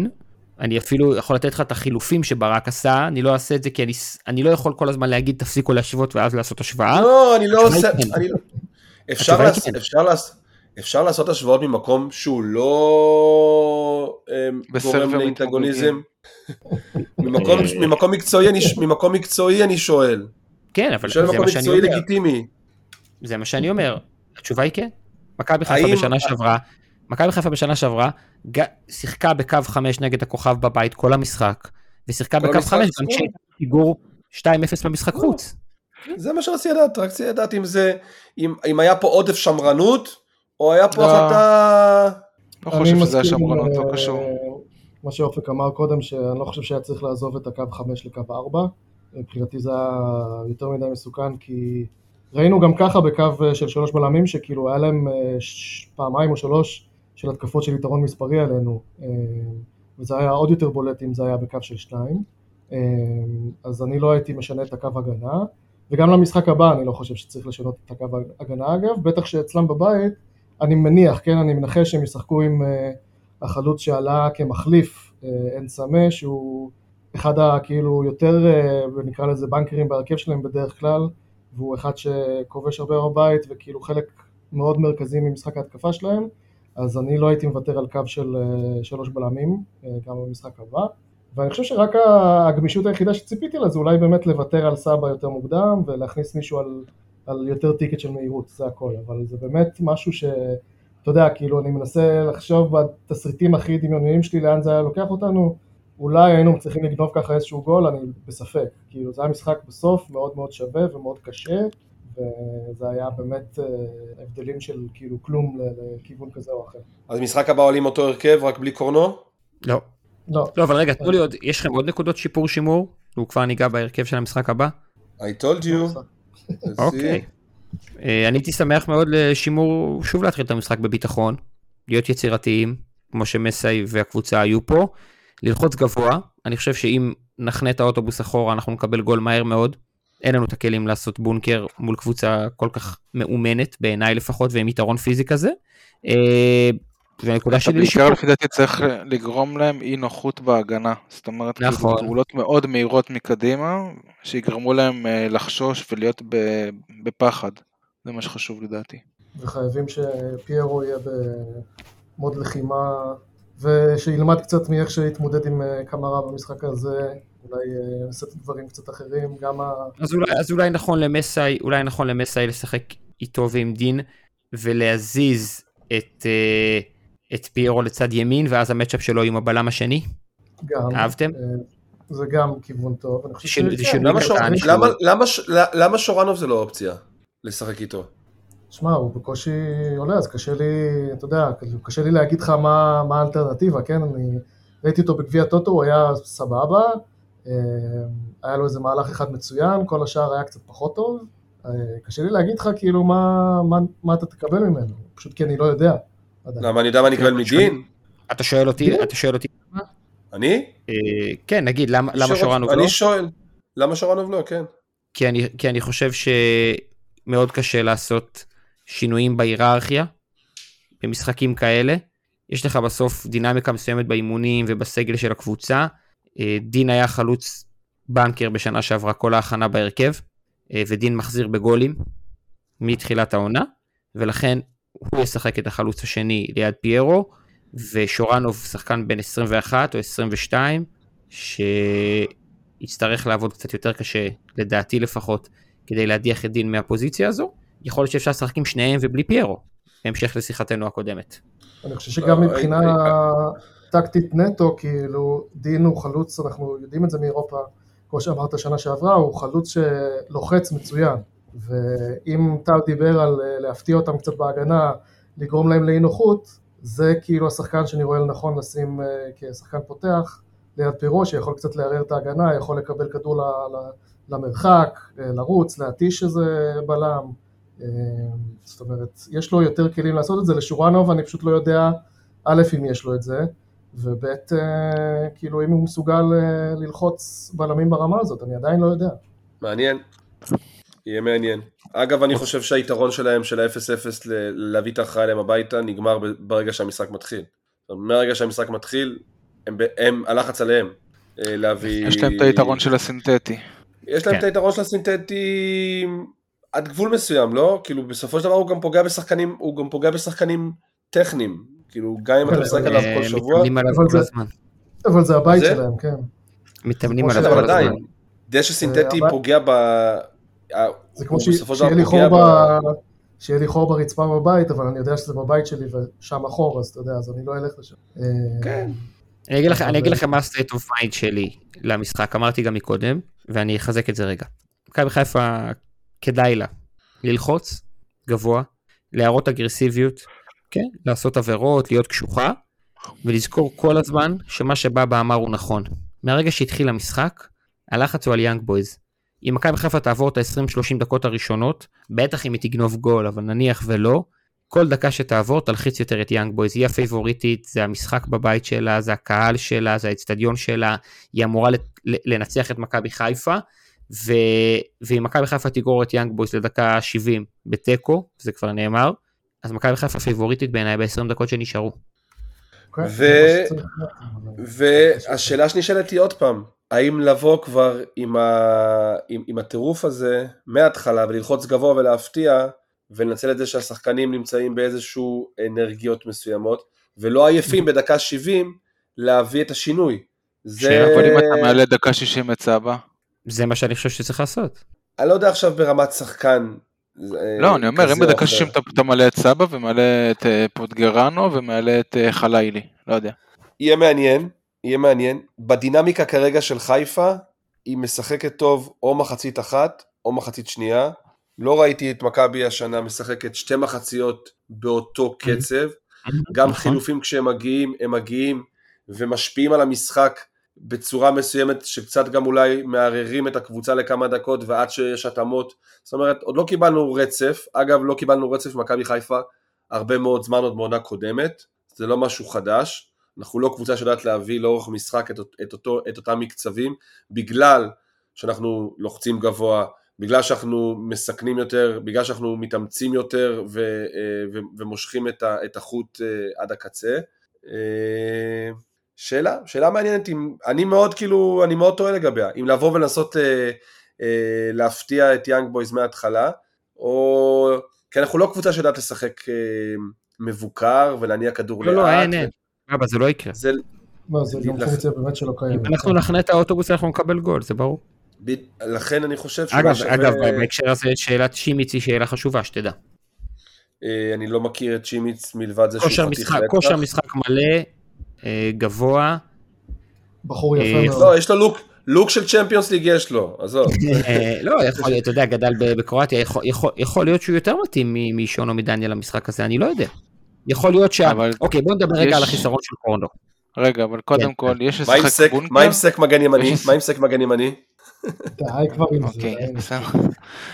אני אפילו יכול לתת לך את החילופים שברק עשה, אני לא אעשה את זה כי אני, אני לא יכול כל הזמן להגיד תפסיקו להשוות ואז לעשות השוואה. לא, אני לא עושה... כן. אני לא- אפשר לעש- כן. אפשר לעש- אפשר לעשות השוואות ממקום שהוא לא אה, גורם. לאנטגוניזם. ממקום- ממקום מקצועי אני ממקום מקצועי אני שואל. כן, אבל זה מה שאני אומר. לגיטימי. זה מה שאני אומר. התשובה היא כן. מכבי חיפה בשנה שעברה, מכבי חיפה בשנה שעברה, שיחקה בקו 5 נגד הכוכב בבית כל המשחק, ושיחקה בקו המשחק, 5 גם. כשהייתה פיגור 2-0 במשחק חוץ. זה מה שרציתי לדעת, רק רציתי לדעת אם זה, אם, אם היה פה עודף שמרנות, או היה פה לא. החלטה... לא אני חושב שזה מסכים עם, השמרנות, לא אה, קשור. מה שאופק אמר קודם, שאני לא חושב שהיה צריך לעזוב את הקו 5 לקו 4. מבחינתי זה היה יותר מדי מסוכן, כי ראינו גם ככה בקו אה, של שלוש בלמים, שכאילו היה להם אה, פעמיים או שלוש של התקפות של יתרון מספרי עלינו, אה, וזה היה עוד יותר בולט אם זה היה בקו של שניים. אז אני לא הייתי משנה את הקו הגנה. וגם למשחק הבא אני לא חושב שצריך לשנות את הקו ההגנה אגב, בטח שאצלם בבית, אני מניח, כן, אני מנחש שהם ישחקו עם החלוץ שעלה כמחליף, אין סמה, שהוא אחד הכאילו יותר, uh, נקרא לזה בנקרים בהרכב שלהם בדרך כלל, והוא אחד שכובש הרבה בבית וכאילו חלק מאוד מרכזי ממשחק ההתקפה שלהם, אז אני לא הייתי מוותר על קו של uh, שלוש בלמים, uh, גם במשחק הבא. ואני חושב שרק הגמישות היחידה שציפיתי לה זה אולי באמת לוותר על סבא יותר מוקדם ולהכניס מישהו על, על יותר טיקט של מהירות, זה הכל, אבל זה באמת משהו ש... אתה יודע, כאילו אני מנסה לחשוב בתסריטים הכי דמיוניים שלי לאן זה היה לוקח אותנו, אולי היינו מצליחים לגנוב ככה איזשהו גול, אני בספק, כאילו זה היה משחק בסוף מאוד מאוד שווה ומאוד קשה, וזה היה באמת אה, הבדלים של כאילו כלום לכיוון כזה או אחר. אז משחק הבא עולים אותו הרכב רק בלי קורנו? לא. לא. לא, אבל רגע, תנו לי עוד, יש לכם עוד נקודות שיפור שימור? הוא כבר ניגע בהרכב של המשחק הבא? I told you. אוקיי. אה, אני הייתי שמח מאוד לשימור, שוב להתחיל את המשחק בביטחון, להיות יצירתיים, כמו שמסאי והקבוצה היו פה, ללחוץ גבוה, אני חושב שאם נחנה את האוטובוס אחורה אנחנו נקבל גול מהר מאוד, אין לנו את הכלים לעשות בונקר מול קבוצה כל כך מאומנת, בעיניי לפחות, ועם יתרון פיזי כזה. אה, והנקודה שלי... בעיקר לפי דעתי צריך לגרום להם אי נוחות בהגנה. זאת אומרת, כאילו, נכון. פעולות מאוד מהירות מקדימה, שיגרמו להם אה, לחשוש ולהיות בפחד. זה מה שחשוב לדעתי. וחייבים שפיירו יהיה במוד לחימה, ושילמד קצת מאיך שהתמודד עם אה, קמרה במשחק הזה, אולי אה, נעשה דברים קצת אחרים, גם ה... אז אולי, אז אולי נכון למסאי, אולי נכון למסאי לשחק איתו ועם דין, ולהזיז את... Uh, את פיירו לצד ימין, ואז המצ'אפ שלו עם הבלם השני? גם. אהבתם? אה, זה גם כיוון טוב. למה שורנוב זה לא אופציה לשחק איתו? שמע, הוא בקושי עולה, אז קשה לי, אתה יודע, קשה לי להגיד לך מה, מה האלטרנטיבה, כן? אני ראיתי אותו בגביע טוטו, הוא היה סבבה, אה, היה לו איזה מהלך אחד מצוין, כל השאר היה קצת פחות טוב. אה, קשה לי להגיד לך כאילו מה, מה, מה אתה תקבל ממנו, פשוט כי אני לא יודע. למה אני יודע מה אני אקבל מדין? אתה שואל אותי, אתה שואל אותי אני? אה, כן, נגיד, למה שורנוב לא? אני שואל, למה שורנוב לא, כן. כי אני חושב שמאוד קשה לעשות שינויים בהיררכיה, במשחקים כאלה. יש לך בסוף דינמיקה מסוימת באימונים ובסגל של הקבוצה. אה, דין היה חלוץ בנקר בשנה שעברה כל ההכנה בהרכב, אה, ודין מחזיר בגולים מתחילת העונה, ולכן הוא ישחק את החלוץ השני ליד פיירו, ושורנוב שחקן בן 21 או 22, שיצטרך לעבוד קצת יותר קשה, לדעתי לפחות, כדי להדיח את דין מהפוזיציה הזו. יכול להיות שאפשר לשחק עם שניהם ובלי פיירו, בהמשך לשיחתנו הקודמת. אני חושב שגם מבחינה טקטית נטו, כאילו, דין הוא חלוץ, אנחנו יודעים את זה מאירופה, כמו שאמרת שנה שעברה, הוא חלוץ שלוחץ מצוין. ואם טל דיבר על אה, להפתיע אותם קצת בהגנה, לגרום להם לאי נוחות, זה כאילו השחקן שאני רואה לנכון לשים אה, כשחקן פותח ליד פירו, שיכול קצת לערער את ההגנה, יכול לקבל כדור למרחק, אה, לרוץ, להתיש איזה בלם. זאת אומרת, יש לו יותר כלים לעשות את זה, לשורנוב אני פשוט לא יודע, א', אם יש לו את זה, וב', כאילו אם הוא מסוגל ללחוץ בלמים ברמה הזאת, אני עדיין לא יודע. מעניין. יהיה מעניין. אגב, אני חושב שהיתרון שלהם, של ה-0-0 להביא את ההכרעה אליהם הביתה, נגמר ברגע שהמשחק מתחיל. מהרגע שהמשחק מתחיל, הם, הם, הלחץ עליהם אה, להביא... יש להם את היתרון של הסינתטי. יש להם כן. את היתרון של הסינתטי עד גבול מסוים, לא? כאילו, בסופו של דבר הוא גם פוגע בשחקנים, הוא גם פוגע בשחקנים טכניים. כאילו, גם אם אתה משחק עליו כל שבוע... אבל זה הבית שלהם, כן. מתאמנים עליו כל הזמן. דשא סינתטי פוגע ב... זה כמו שיהיה לי חור ברצפה בבית, אבל אני יודע שזה בבית שלי ושם החור, אז אתה יודע, אז אני לא אלך לשם. אה, כן. אני אגיד, לך, אני אגיד לכם מה ה-state of mind שלי למשחק, אמרתי גם מקודם, ואני אחזק את זה רגע. מכבי חיפה כדאי לה ללחוץ גבוה, להראות אגרסיביות, כן, לעשות עבירות, להיות קשוחה, ולזכור כל הזמן שמה שבא באמר הוא נכון. מהרגע שהתחיל המשחק, הלחץ הוא על יאנג בויז. אם מכבי חיפה תעבור את ה-20-30 דקות הראשונות, בטח אם היא תגנוב גול, אבל נניח ולא, כל דקה שתעבור תלחיץ יותר את יאנג בויז, היא הפייבוריטית, זה המשחק בבית שלה, זה הקהל שלה, זה האצטדיון שלה, היא אמורה לנצח את מכבי חיפה, ו... ואם מכבי חיפה תגרור את יאנג בויס לדקה 70 בתיקו, זה כבר נאמר, אז מכבי חיפה פיבוריטית בעיניי ב-20 דקות שנשארו. ו- אבל- והשאלה שנשאלת היא עוד פעם, האם לבוא כבר עם, ה... עם, עם הטירוף הזה מההתחלה וללחוץ גבוה ולהפתיע ולנצל את זה שהשחקנים נמצאים באיזשהו אנרגיות מסוימות ולא עייפים (laughs) בדקה 70 להביא את השינוי. זה... אבל אם אתה מעלה דקה 60 את סבא, זה מה שאני חושב שצריך לעשות. אני לא יודע עכשיו ברמת שחקן. אה, לא, אני אומר, אם בדקה אחר. 60 אתה- מעלה את סבא ומעלה את אה, פוטגרנו ומעלה את אה, חלילי, לא יודע. יהיה מעניין, יהיה מעניין. בדינמיקה כרגע של חיפה, היא משחקת טוב או מחצית אחת או מחצית שנייה. לא ראיתי את מכבי השנה משחקת שתי מחציות באותו קצב. גם נכון. חילופים כשהם מגיעים, הם מגיעים ומשפיעים על המשחק בצורה מסוימת שקצת גם אולי מערערים את הקבוצה לכמה דקות ועד שיש התאמות. זאת אומרת, עוד לא קיבלנו רצף, אגב לא קיבלנו רצף ממכבי חיפה הרבה מאוד זמן עוד מעונה קודמת, זה לא משהו חדש, אנחנו לא קבוצה שיודעת להביא לאורך משחק את, את, אותו, את אותם מקצבים, בגלל שאנחנו לוחצים גבוה, בגלל שאנחנו מסכנים יותר, בגלל שאנחנו מתאמצים יותר ו, אה, ו, ומושכים את, ה, את החוט אה, עד הקצה. אה, שאלה, שאלה מעניינת, אם, אני מאוד כאילו, אני מאוד טועה לגביה, אם לבוא ולנסות אה, אה, להפתיע את יאנג בויז מההתחלה, או, כי אנחנו לא קבוצה שיודעת לשחק אה, מבוקר ולהניע כדור לא, לאט. לא, אין, אין. אבא, זה לא יקרה. זה, לא, זה גם פונקציה באמת שלא קיימת. אם אנחנו נחנה את האוטובוס אנחנו נקבל גול, זה ברור. ב- לכן אני חושב אגב, שווה- אגב, בהקשר הזה שאלת שימיץ היא שאלה חשובה, שתדע. אה, אני לא מכיר את שימיץ מלבד זה שהוא כושר חתיך. כושר משחק מלא, אה, גבוה, בחור אה, יפה מאוד. לא, יש לו לוק, לוק של צ'מפיונס ליג יש לו, עזוב. אה, לא, יכול להיות, אתה יודע, גדל ב- בקרואטיה, יכול- יכול- יכול להיות שהוא יותר מתאים משון או מדניאל למשחק הזה, אני לא יודע. יכול להיות שה... אבל אוקיי, בוא נדבר רגע על החיסרון של קורנו. רגע, אבל קודם כן. כל, יש לשחק בונקר? מה עם סק מגן ימני? מה עם סק מגן ימני? די כבר עם זה. אוקיי. בסדר.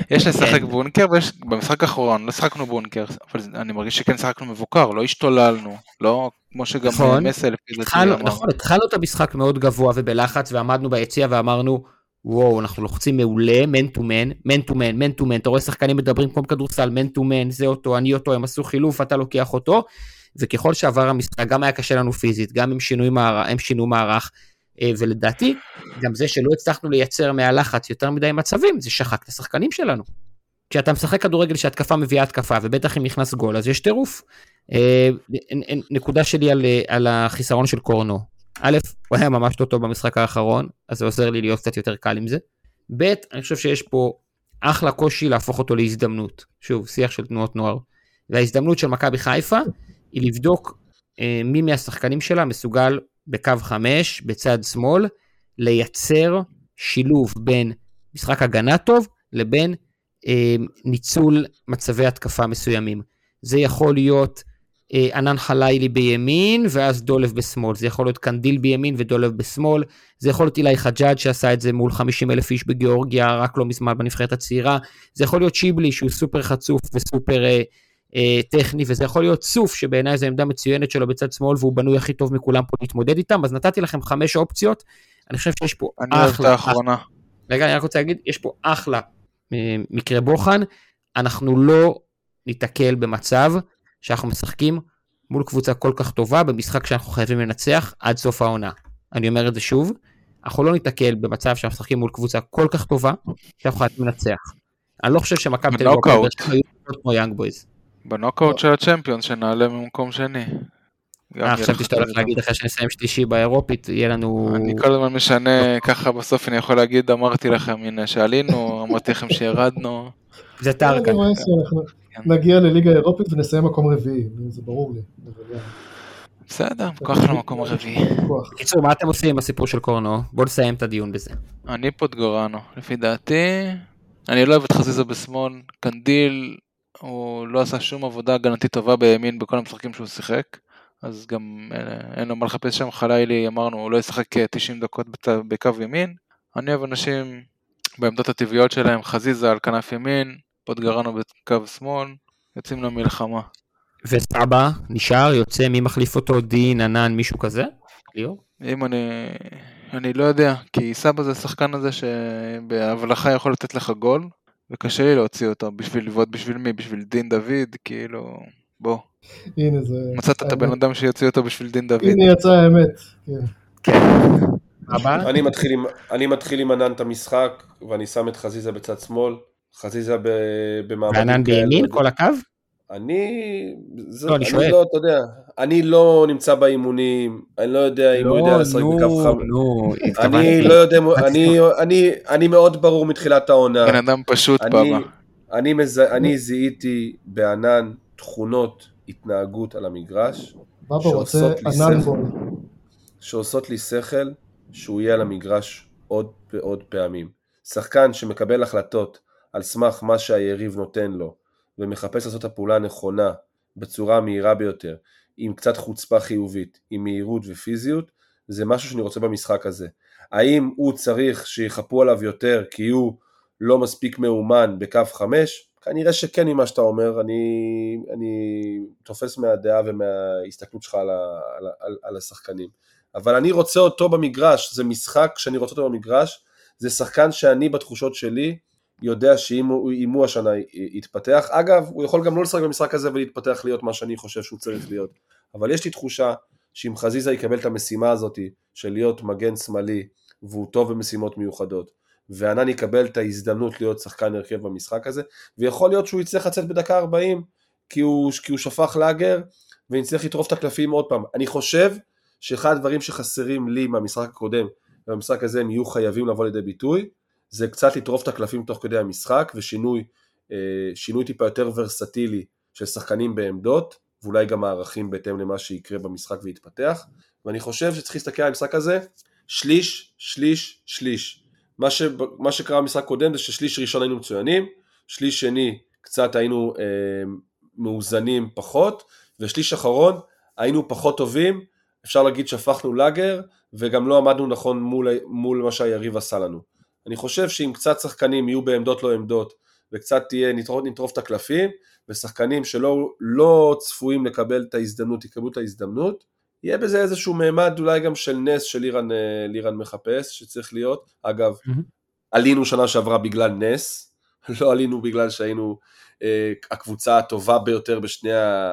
יש לשחק כן. בונקר, ויש במשחק האחרון לא שחקנו בונקר, אבל אני מרגיש שכן שחקנו מבוקר, לא השתוללנו, לא כמו שגם נכון. מסי לפי דעתי אמר. נכון, התחלנו את המשחק מאוד גבוה ובלחץ, ועמדנו ביציע ואמרנו, וואו, אנחנו לוחצים מעולה, man to man, man to man, man to man, אתה רואה שחקנים מדברים כמו בכדורסל, man to man, זה אותו, אני אותו, הם עשו חילוף, אתה לוקח אותו, וככל שעבר המשחק, גם היה קשה לנו פיזית, גם הם שינו מערך, אה, ולדעתי, גם זה שלא הצלחנו לייצר מהלחץ יותר מדי מצבים, זה שחק את השחקנים שלנו. כשאתה משחק כדורגל שהתקפה מביאה התקפה, ובטח אם נכנס גול, אז יש טירוף. אה, נקודה שלי על, אה, על החיסרון של קורנו. א', הוא היה ממש לא טוב במשחק האחרון, אז זה עוזר לי להיות קצת יותר קל עם זה. ב', אני חושב שיש פה אחלה קושי להפוך אותו להזדמנות. שוב, שיח של תנועות נוער. וההזדמנות של מכבי חיפה היא לבדוק אה, מי מהשחקנים שלה מסוגל בקו 5, בצד שמאל, לייצר שילוב בין משחק הגנה טוב לבין אה, ניצול מצבי התקפה מסוימים. זה יכול להיות אה, ענן חלילי בימין ואז דולב בשמאל, זה יכול להיות קנדיל בימין ודולב בשמאל, זה יכול להיות אילי חג'אג' שעשה את זה מול 50 אלף איש בגיאורגיה רק לא מזמן בנבחרת הצעירה, זה יכול להיות שיבלי שהוא סופר חצוף וסופר אה, טכני, וזה יכול להיות סוף שבעיניי זו עמדה מצוינת שלו בצד שמאל והוא בנוי הכי טוב מכולם פה להתמודד איתם, אז נתתי לכם חמש אופציות, אני חושב שיש פה אני אוהב את אחלה, האחרונה. רגע, אני רק רוצה להגיד, יש פה אחלה אה, מקרה בוחן, אנחנו לא ניתקל במצב שאנחנו משחקים מול קבוצה כל כך טובה במשחק שאנחנו חייבים לנצח עד סוף העונה. אני אומר את זה שוב, אנחנו לא ניתקל במצב שאנחנו משחקים מול קבוצה כל כך טובה שאנחנו חייבים לנצח. אני לא חושב שמכבי תל אביב היו טובות כמו יאנג בויז. בנוקאוט של הצ'מפיונס שנעלה ממקום שני. אה, חשבתי שאתה הולך להגיד אחרי שנסיים שלישי באירופית, יהיה לנו... אני כל הזמן משנה, ככה בסוף אני יכול להגיד, אמרתי לכם, הנה שעלינו, אמרתי לכם שירדנו. זה רואה שאנחנו נגיע לליגה האירופית ונסיים מקום רביעי, זה ברור לי. בסדר, כוח למקום הרביעי. בקיצור, מה אתם עושים עם הסיפור של קורנו? בואו נסיים את הדיון בזה. אני פוטגורנו, לפי דעתי, אני לא אוהב את חזיזה בשמאל, קנדיל, הוא לא עשה שום עבודה הגנתית טובה בימין בכל המשחקים שהוא שיחק, אז גם אה, אין לו מה לחפש שם, חלילי אמרנו, הוא לא ישחק אה, 90 דקות בצ- בקו ימין, אני אוהב אנשים בעמדות הטבעיות שלהם, חזיזה על כנף ימין, פוטגרנו בקו שמאל, יוצאים למלחמה. וסבא נשאר, יוצא, מי מחליף אותו? דין, ענן, מישהו כזה? ליאור? אם אני אני לא יודע, כי סבא זה השחקן הזה שבהבלחה יכול לתת לך גול, וקשה לי להוציא אותו. בשביל לבעוט בשביל מי? בשביל דין דוד? כאילו, בוא. הנה זה... מצאת את הבן אדם שיוציא אותו בשביל דין דוד. הנה יצאה האמת. כן. הבא? אני מתחיל עם- אני מתחיל עם ענן את המשחק, ואני שם את חזיזה בצד שמאל. חזיזה ב- במעמדים וענן כאלה. בימין, כל הקו? אני... זה, לא, אני אני שואל. לא, אתה יודע, אני לא נמצא באימונים, אני לא יודע אם הוא יודע לשחק בקו חם. נו, אני. לא יודע, אני, אני, אני מאוד ברור מתחילת העונה. בן אדם פשוט אני. אני, מז... אני זיהיתי בענן תכונות התנהגות על המגרש, שעושות לי שכל. שעושות לי שכל שהוא יהיה על המגרש עוד ועוד פעמים. שחקן שמקבל החלטות על סמך מה שהיריב נותן לו, ומחפש לעשות את הפעולה הנכונה בצורה המהירה ביותר, עם קצת חוצפה חיובית, עם מהירות ופיזיות, זה משהו שאני רוצה במשחק הזה. האם הוא צריך שיחפו עליו יותר כי הוא לא מספיק מאומן בקו חמש? כנראה שכן ממה שאתה אומר, אני, אני תופס מהדעה ומההסתכלות שלך על, ה, על, על, על השחקנים. אבל אני רוצה אותו במגרש, זה משחק שאני רוצה אותו במגרש, זה שחקן שאני בתחושות שלי יודע שאם הוא, הוא השנה יתפתח, אגב, הוא יכול גם לא לשחק במשחק הזה ולהתפתח להיות מה שאני חושב שהוא צריך להיות, אבל יש לי תחושה שאם חזיזה יקבל את המשימה הזאת של להיות מגן שמאלי, והוא טוב במשימות מיוחדות, וענן יקבל את ההזדמנות להיות שחקן הרכב במשחק הזה, ויכול להיות שהוא יצטרך לצאת בדקה 40, כי הוא, כי הוא שפך לאגר, ונצטרך לטרוף את הקלפים עוד פעם. אני חושב שאחד הדברים שחסרים לי מהמשחק הקודם, ובמשחק הזה הם יהיו חייבים לבוא לידי ביטוי, זה קצת לטרוף את הקלפים תוך כדי המשחק, ושינוי אה, שינוי טיפה יותר ורסטילי של שחקנים בעמדות, ואולי גם הערכים בהתאם למה שיקרה במשחק ויתפתח, ואני חושב שצריך להסתכל על המשחק הזה, שליש, שליש, שליש. מה, ש, מה שקרה במשחק קודם זה ששליש ראשון היינו מצוינים, שליש שני קצת היינו אה, מאוזנים פחות, ושליש אחרון היינו פחות טובים, אפשר להגיד שפכנו לאגר, וגם לא עמדנו נכון מול, מול מה שהיריב עשה לנו. אני חושב שאם קצת שחקנים יהיו בעמדות לא עמדות, וקצת תהיה, נטרוף, נטרוף את הקלפים, ושחקנים שלא לא צפויים לקבל את ההזדמנות, יקבלו את ההזדמנות, יהיה בזה איזשהו מימד אולי גם של נס של לירן, אה, לירן מחפש, שצריך להיות. אגב, מהמם. עלינו שנה שעברה בגלל נס, (laughs) לא עלינו בגלל שהיינו אה, הקבוצה הטובה ביותר בשני, ה,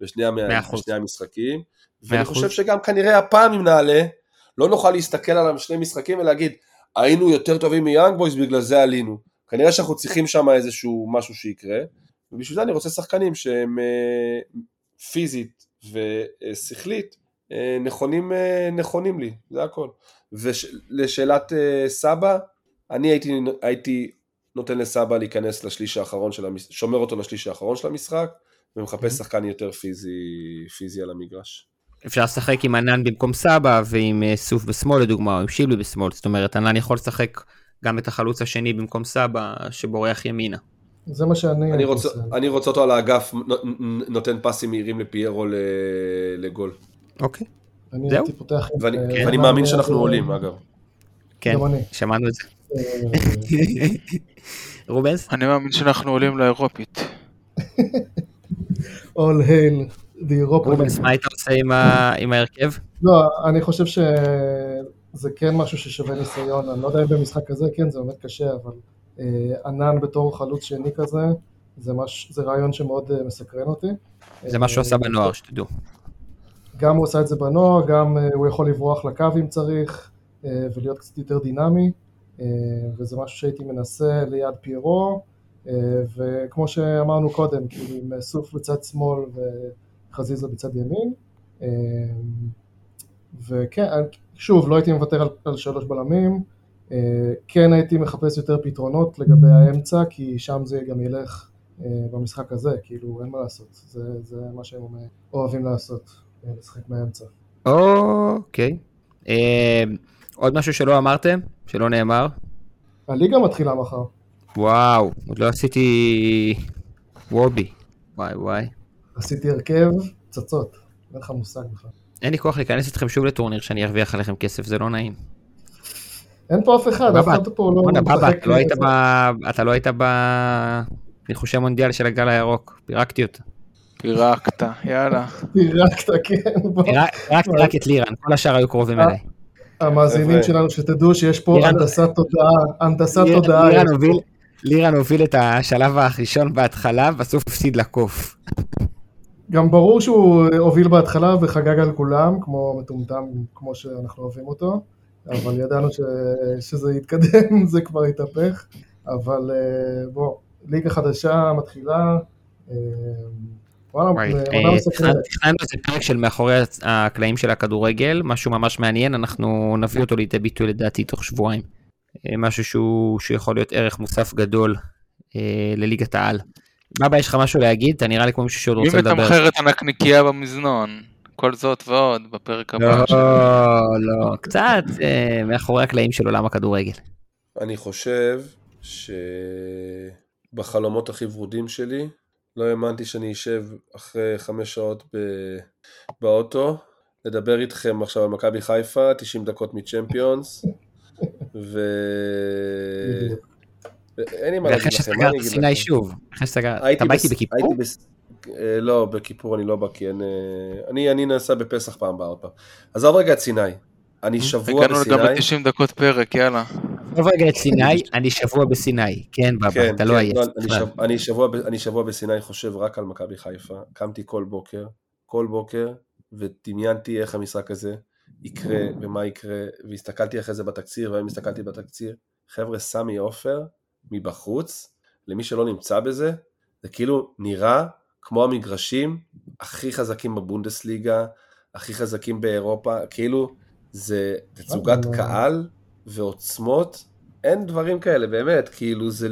בשני, ה, מאה אחוז. בשני המשחקים. ואני. חושב שגם כנראה הפעם אם נעלה, לא נוכל להסתכל על שני משחקים ולהגיד, היינו יותר טובים מיאנג בויז, בגלל זה עלינו. כנראה שאנחנו צריכים שם איזשהו משהו שיקרה, ובשביל זה אני רוצה שחקנים שהם אה, פיזית ושכלית אה, נכונים, אה, נכונים לי, זה הכל. ולשאלת אה, סבא, אני הייתי, הייתי נותן לסבא להיכנס לשליש האחרון של המשחק, שומר אותו לשליש האחרון של המשחק, ומחפש שחקן יותר פיזי, פיזי על המגרש. אפשר לשחק עם ענן במקום סבא ועם אה, סוף בשמאל לדוגמה או עם שיבלי בשמאל זאת אומרת ענן יכול לשחק גם את החלוץ השני במקום סבא שבורח ימינה. זה מה שאני אני רוצה. אני רוצה אותו על האגף, נו- נו- נותן פסים מהירים לפיירו ל- לגול. אוקיי. אני זהו? הייתי פותח. ואני, אה, ואני מאמין שאנחנו עולים, אגב. כן. שמענו את זה. אה, (laughs) רובנס? אני מאמין שאנחנו עולים לאירופית. All hail Europa רובנס. מה היית עושה עם ההרכב? לא, אני חושב שזה כן משהו ששווה ניסיון, אני לא יודע אם במשחק כזה, כן, זה באמת קשה, אבל אה, ענן בתור חלוץ שני כזה, זה, מש, זה רעיון שמאוד אה, מסקרן אותי. זה מה שהוא עשה אה, בנוער שתדעו. גם הוא עשה את זה בנוער, גם הוא יכול לברוח לקו אם צריך, ולהיות קצת יותר דינמי, וזה משהו שהייתי מנסה ליד פיירו, וכמו שאמרנו קודם, כאילו עם סוף בצד שמאל וחזיזה בצד ימין. אה, וכן, שוב, לא הייתי מוותר על, על שלוש בלמים, אה, כן הייתי מחפש יותר פתרונות לגבי האמצע, כי שם זה גם ילך אה, במשחק הזה, כאילו אין מה לעשות, זה, זה מה שהם אוהבים לעשות, אה, לשחק מהאמצע. אוקיי. אה, עוד משהו שלא אמרתם? שלא נאמר? הליגה מתחילה מחר, וואו, עוד לא עשיתי וובי. וואי וואי. עשיתי הרכב פצצות, אין לך מושג בכלל. אין לי כוח להיכנס איתכם שוב לטורניר שאני ארוויח עליכם כסף, זה לא נעים. אין פה אף אחד, אף אחד פה לא בואנה בבא, משחק אתה לא היית זה. ב... אתה לא היית בניחושי המונדיאל של הגל הירוק, פירקתי אותה. פירקת, יאללה. פירקת, כן, פירקתי רק את לירן, כל השאר היו קרובים אה. אליי. המאזינים. שלנו, שתדעו שיש פה לירן- הנדסת תודעה, הנדסת תודעה. לירן הוביל את השלב הראשון בהתחלה, בסוף הפסיד לקוף. גם ברור שהוא הוביל בהתחלה וחגג על כולם, כמו מטומטם, כמו שאנחנו אוהבים אותו, אבל ידענו ש... שזה יתקדם, (laughs) זה כבר התהפך, אבל אה, בוא, ליגה חדשה מתחילה, אה, וואלה, עונה אה, מסקרנת. תכננו איזה פרק של מאחורי הקלעים של הכדורגל, משהו ממש מעניין, אנחנו נביא אותו לידי ביטוי לדעתי תוך שבועיים. אה, משהו שהוא שיכול להיות ערך מוסף גדול אה, לליגת העל. בבא, יש לך משהו להגיד? אתה נראה לי כמו מישהו שעוד מי רוצה לדבר. מתמחר את הנקניקייה במזנון? כל זאת ועוד בפרק הבא. לא, לא, קצת אה, מאחורי הקלעים של עולם הכדורגל. אני חושב שבחלומות הכי ורודים שלי, לא האמנתי שאני אשב אחרי חמש שעות ב... באוטו, לדבר איתכם עכשיו על מכבי חיפה, 90 דקות מצ'מפיונס, ו... אין לי מה להגיד לכם, מה אני אגיד לכם? שוב, אחרי שסגרת, אתה בא איתי בכיפור? הייתי בס- אה, לא, בכיפור אני לא בא, כי אין... אה, אני אני נסע בפסח פעם פעם. עזוב רגע את סיני. אני שבוע הגענו גם בסיני. ל-90 דקות פרק, יאללה. עזוב רגע את סיני, אני שבוע בסיני. כן, בבא, כן, אתה לא כן, עייף. לא, אני שבוע בסיני חושב רק על מכבי חיפה, קמתי כל בוקר, כל בוקר, ודמיינתי איך המשחק הזה יקרה ומה יקרה, והסתכלתי אחרי זה בתקציר, והיום הסתכלתי בתקציר, חבר'ה, סמי עופר מבחוץ, למי שלא נמצא בזה, זה כאילו נראה כמו המגרשים הכי חזקים בבונדסליגה, הכי חזקים באירופה, כאילו זה תצוגת. קהל ועוצמות, אין דברים כאלה, באמת, כאילו זה,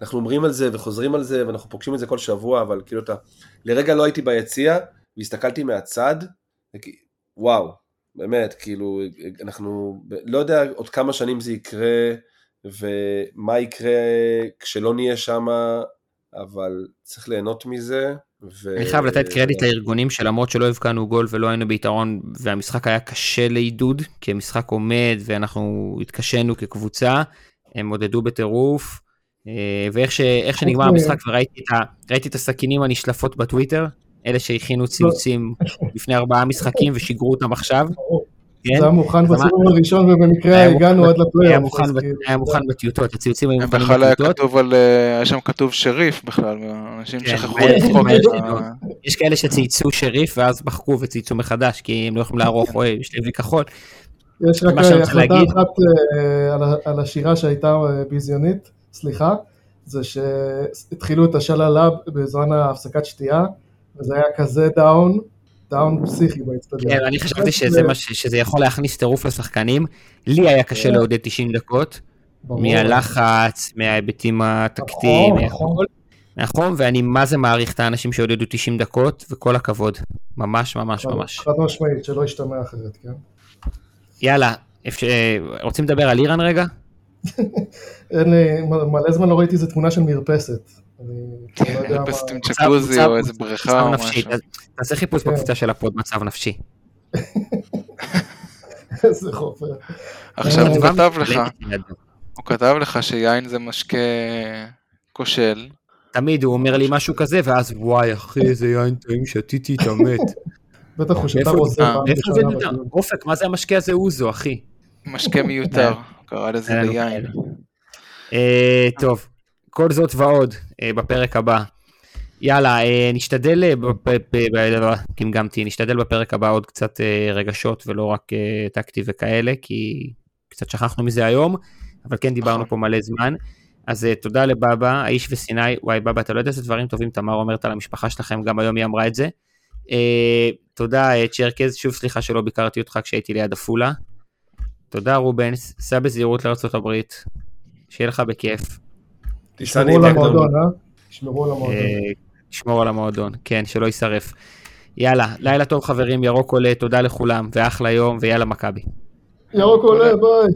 אנחנו אומרים על זה וחוזרים על זה ואנחנו פוגשים את זה כל שבוע, אבל כאילו אתה, לרגע לא הייתי ביציע והסתכלתי מהצד, וואו, באמת, כאילו, אנחנו, לא יודע עוד כמה שנים זה יקרה ומה יקרה כשלא נהיה שם, אבל צריך ליהנות מזה. ו... אני חייב לתת קרדיט לארגונים שלמרות שלא הבקענו גול ולא היינו ביתרון והמשחק היה קשה לעידוד, כי המשחק עומד ואנחנו התקשינו כקבוצה, הם עודדו בטירוף, אה, ואיך ש, איך שנגמר אוקיי. המשחק וראיתי את, ה, ראיתי את הסכינים הנשלפות בטוויטר, אלה שהכינו ציוצים לפני ארבעה משחקים ושיגרו אותם עכשיו, כן? זה היה מוכן אז בסיבוב הראשון ובמקרה הגענו מוכן- עד לפלייאוף. היה מוכן, כאילו, היה מוכן בטיוטות, הציוצים היו מוכנים בכלל היה בטיוטות, כתוב על, אה, היה שם כתוב שריף בכלל, אנשים כן, שכחו. ה... יש כאלה שצייצו שריף ואז מחקו וצייצו מחדש, כי הם לא יכולים לערוך, אוי, יש לי כחול. יש רק מה רוצה החלטה אחת אה, על השירה שהייתה אה, ביזיונית, סליחה, זה שהתחילו את השללה בזמן ההפסקת שתייה, וזה היה כזה down, down פסיכי באצטדיון. כן, אני חשבתי שזה מה שזה יכול להכניס טירוף לשחקנים. לי היה קשה לעודד 90 דקות. מהלחץ, מההיבטים הטקטיים, נכון, נכון. נכון, ואני מה זה מעריך את האנשים שעודדו 90 דקות, וכל הכבוד. ממש ממש ממש. חד משמעית, שלא ישתמע אחרת, כן? יאללה, אה, רוצים לדבר על איראן רגע? (laughs) אין לי, מלא זמן לא ראיתי איזה תמונה של מרפסת. אני כבר לא צ'קוזי מצב- או איזה בריכה או משהו. תעשה חיפוש כן. בקבוצה של הפוד, מצב נפשי. (laughs) איזה חופר. עכשיו הוא אה, כתב לך. הוא כתב לך שיין זה משקה כושל. תמיד הוא אומר לי משהו כזה, ואז וואי אחי איזה יין טעים שתיתי את המת. (laughs) בטח הוא שתה אה, מאיפה ראשונה הבאת אותם? בדיון. אופק, מה זה המשקה הזה אוזו, אחי? משקה מיותר, קרא לזה לנו ביין. כאלה. אה, טוב, כל זאת ועוד אה, בפרק הבא. יאללה, אה, נשתדל, אה, גמגמתי, נשתדל בפרק הבא עוד קצת רגשות ולא רק טקטי וכאלה, כי קצת שכחנו מזה היום, אבל כן דיברנו נכון. פה מלא זמן. אז תודה לבבא, האיש וסיני, וואי בבא, אתה לא יודע איזה דברים טובים תמר אומרת על המשפחה שלכם, גם היום היא אמרה את זה. תודה צ'רקז, שוב סליחה שלא ביקרתי אותך כשהייתי ליד עפולה. תודה רובנס, סע בזהירות לארה"ב, שיהיה לך בכיף. תשמרו על המועדון. אה? תשמרו על המועדון. אה, תשמור על המועדון, כן, שלא יישרף. יאללה, לילה טוב חברים, ירוק עולה, תודה לכולם, ואחלה יום, ויאללה מכבי. ירוק עולה, ביי.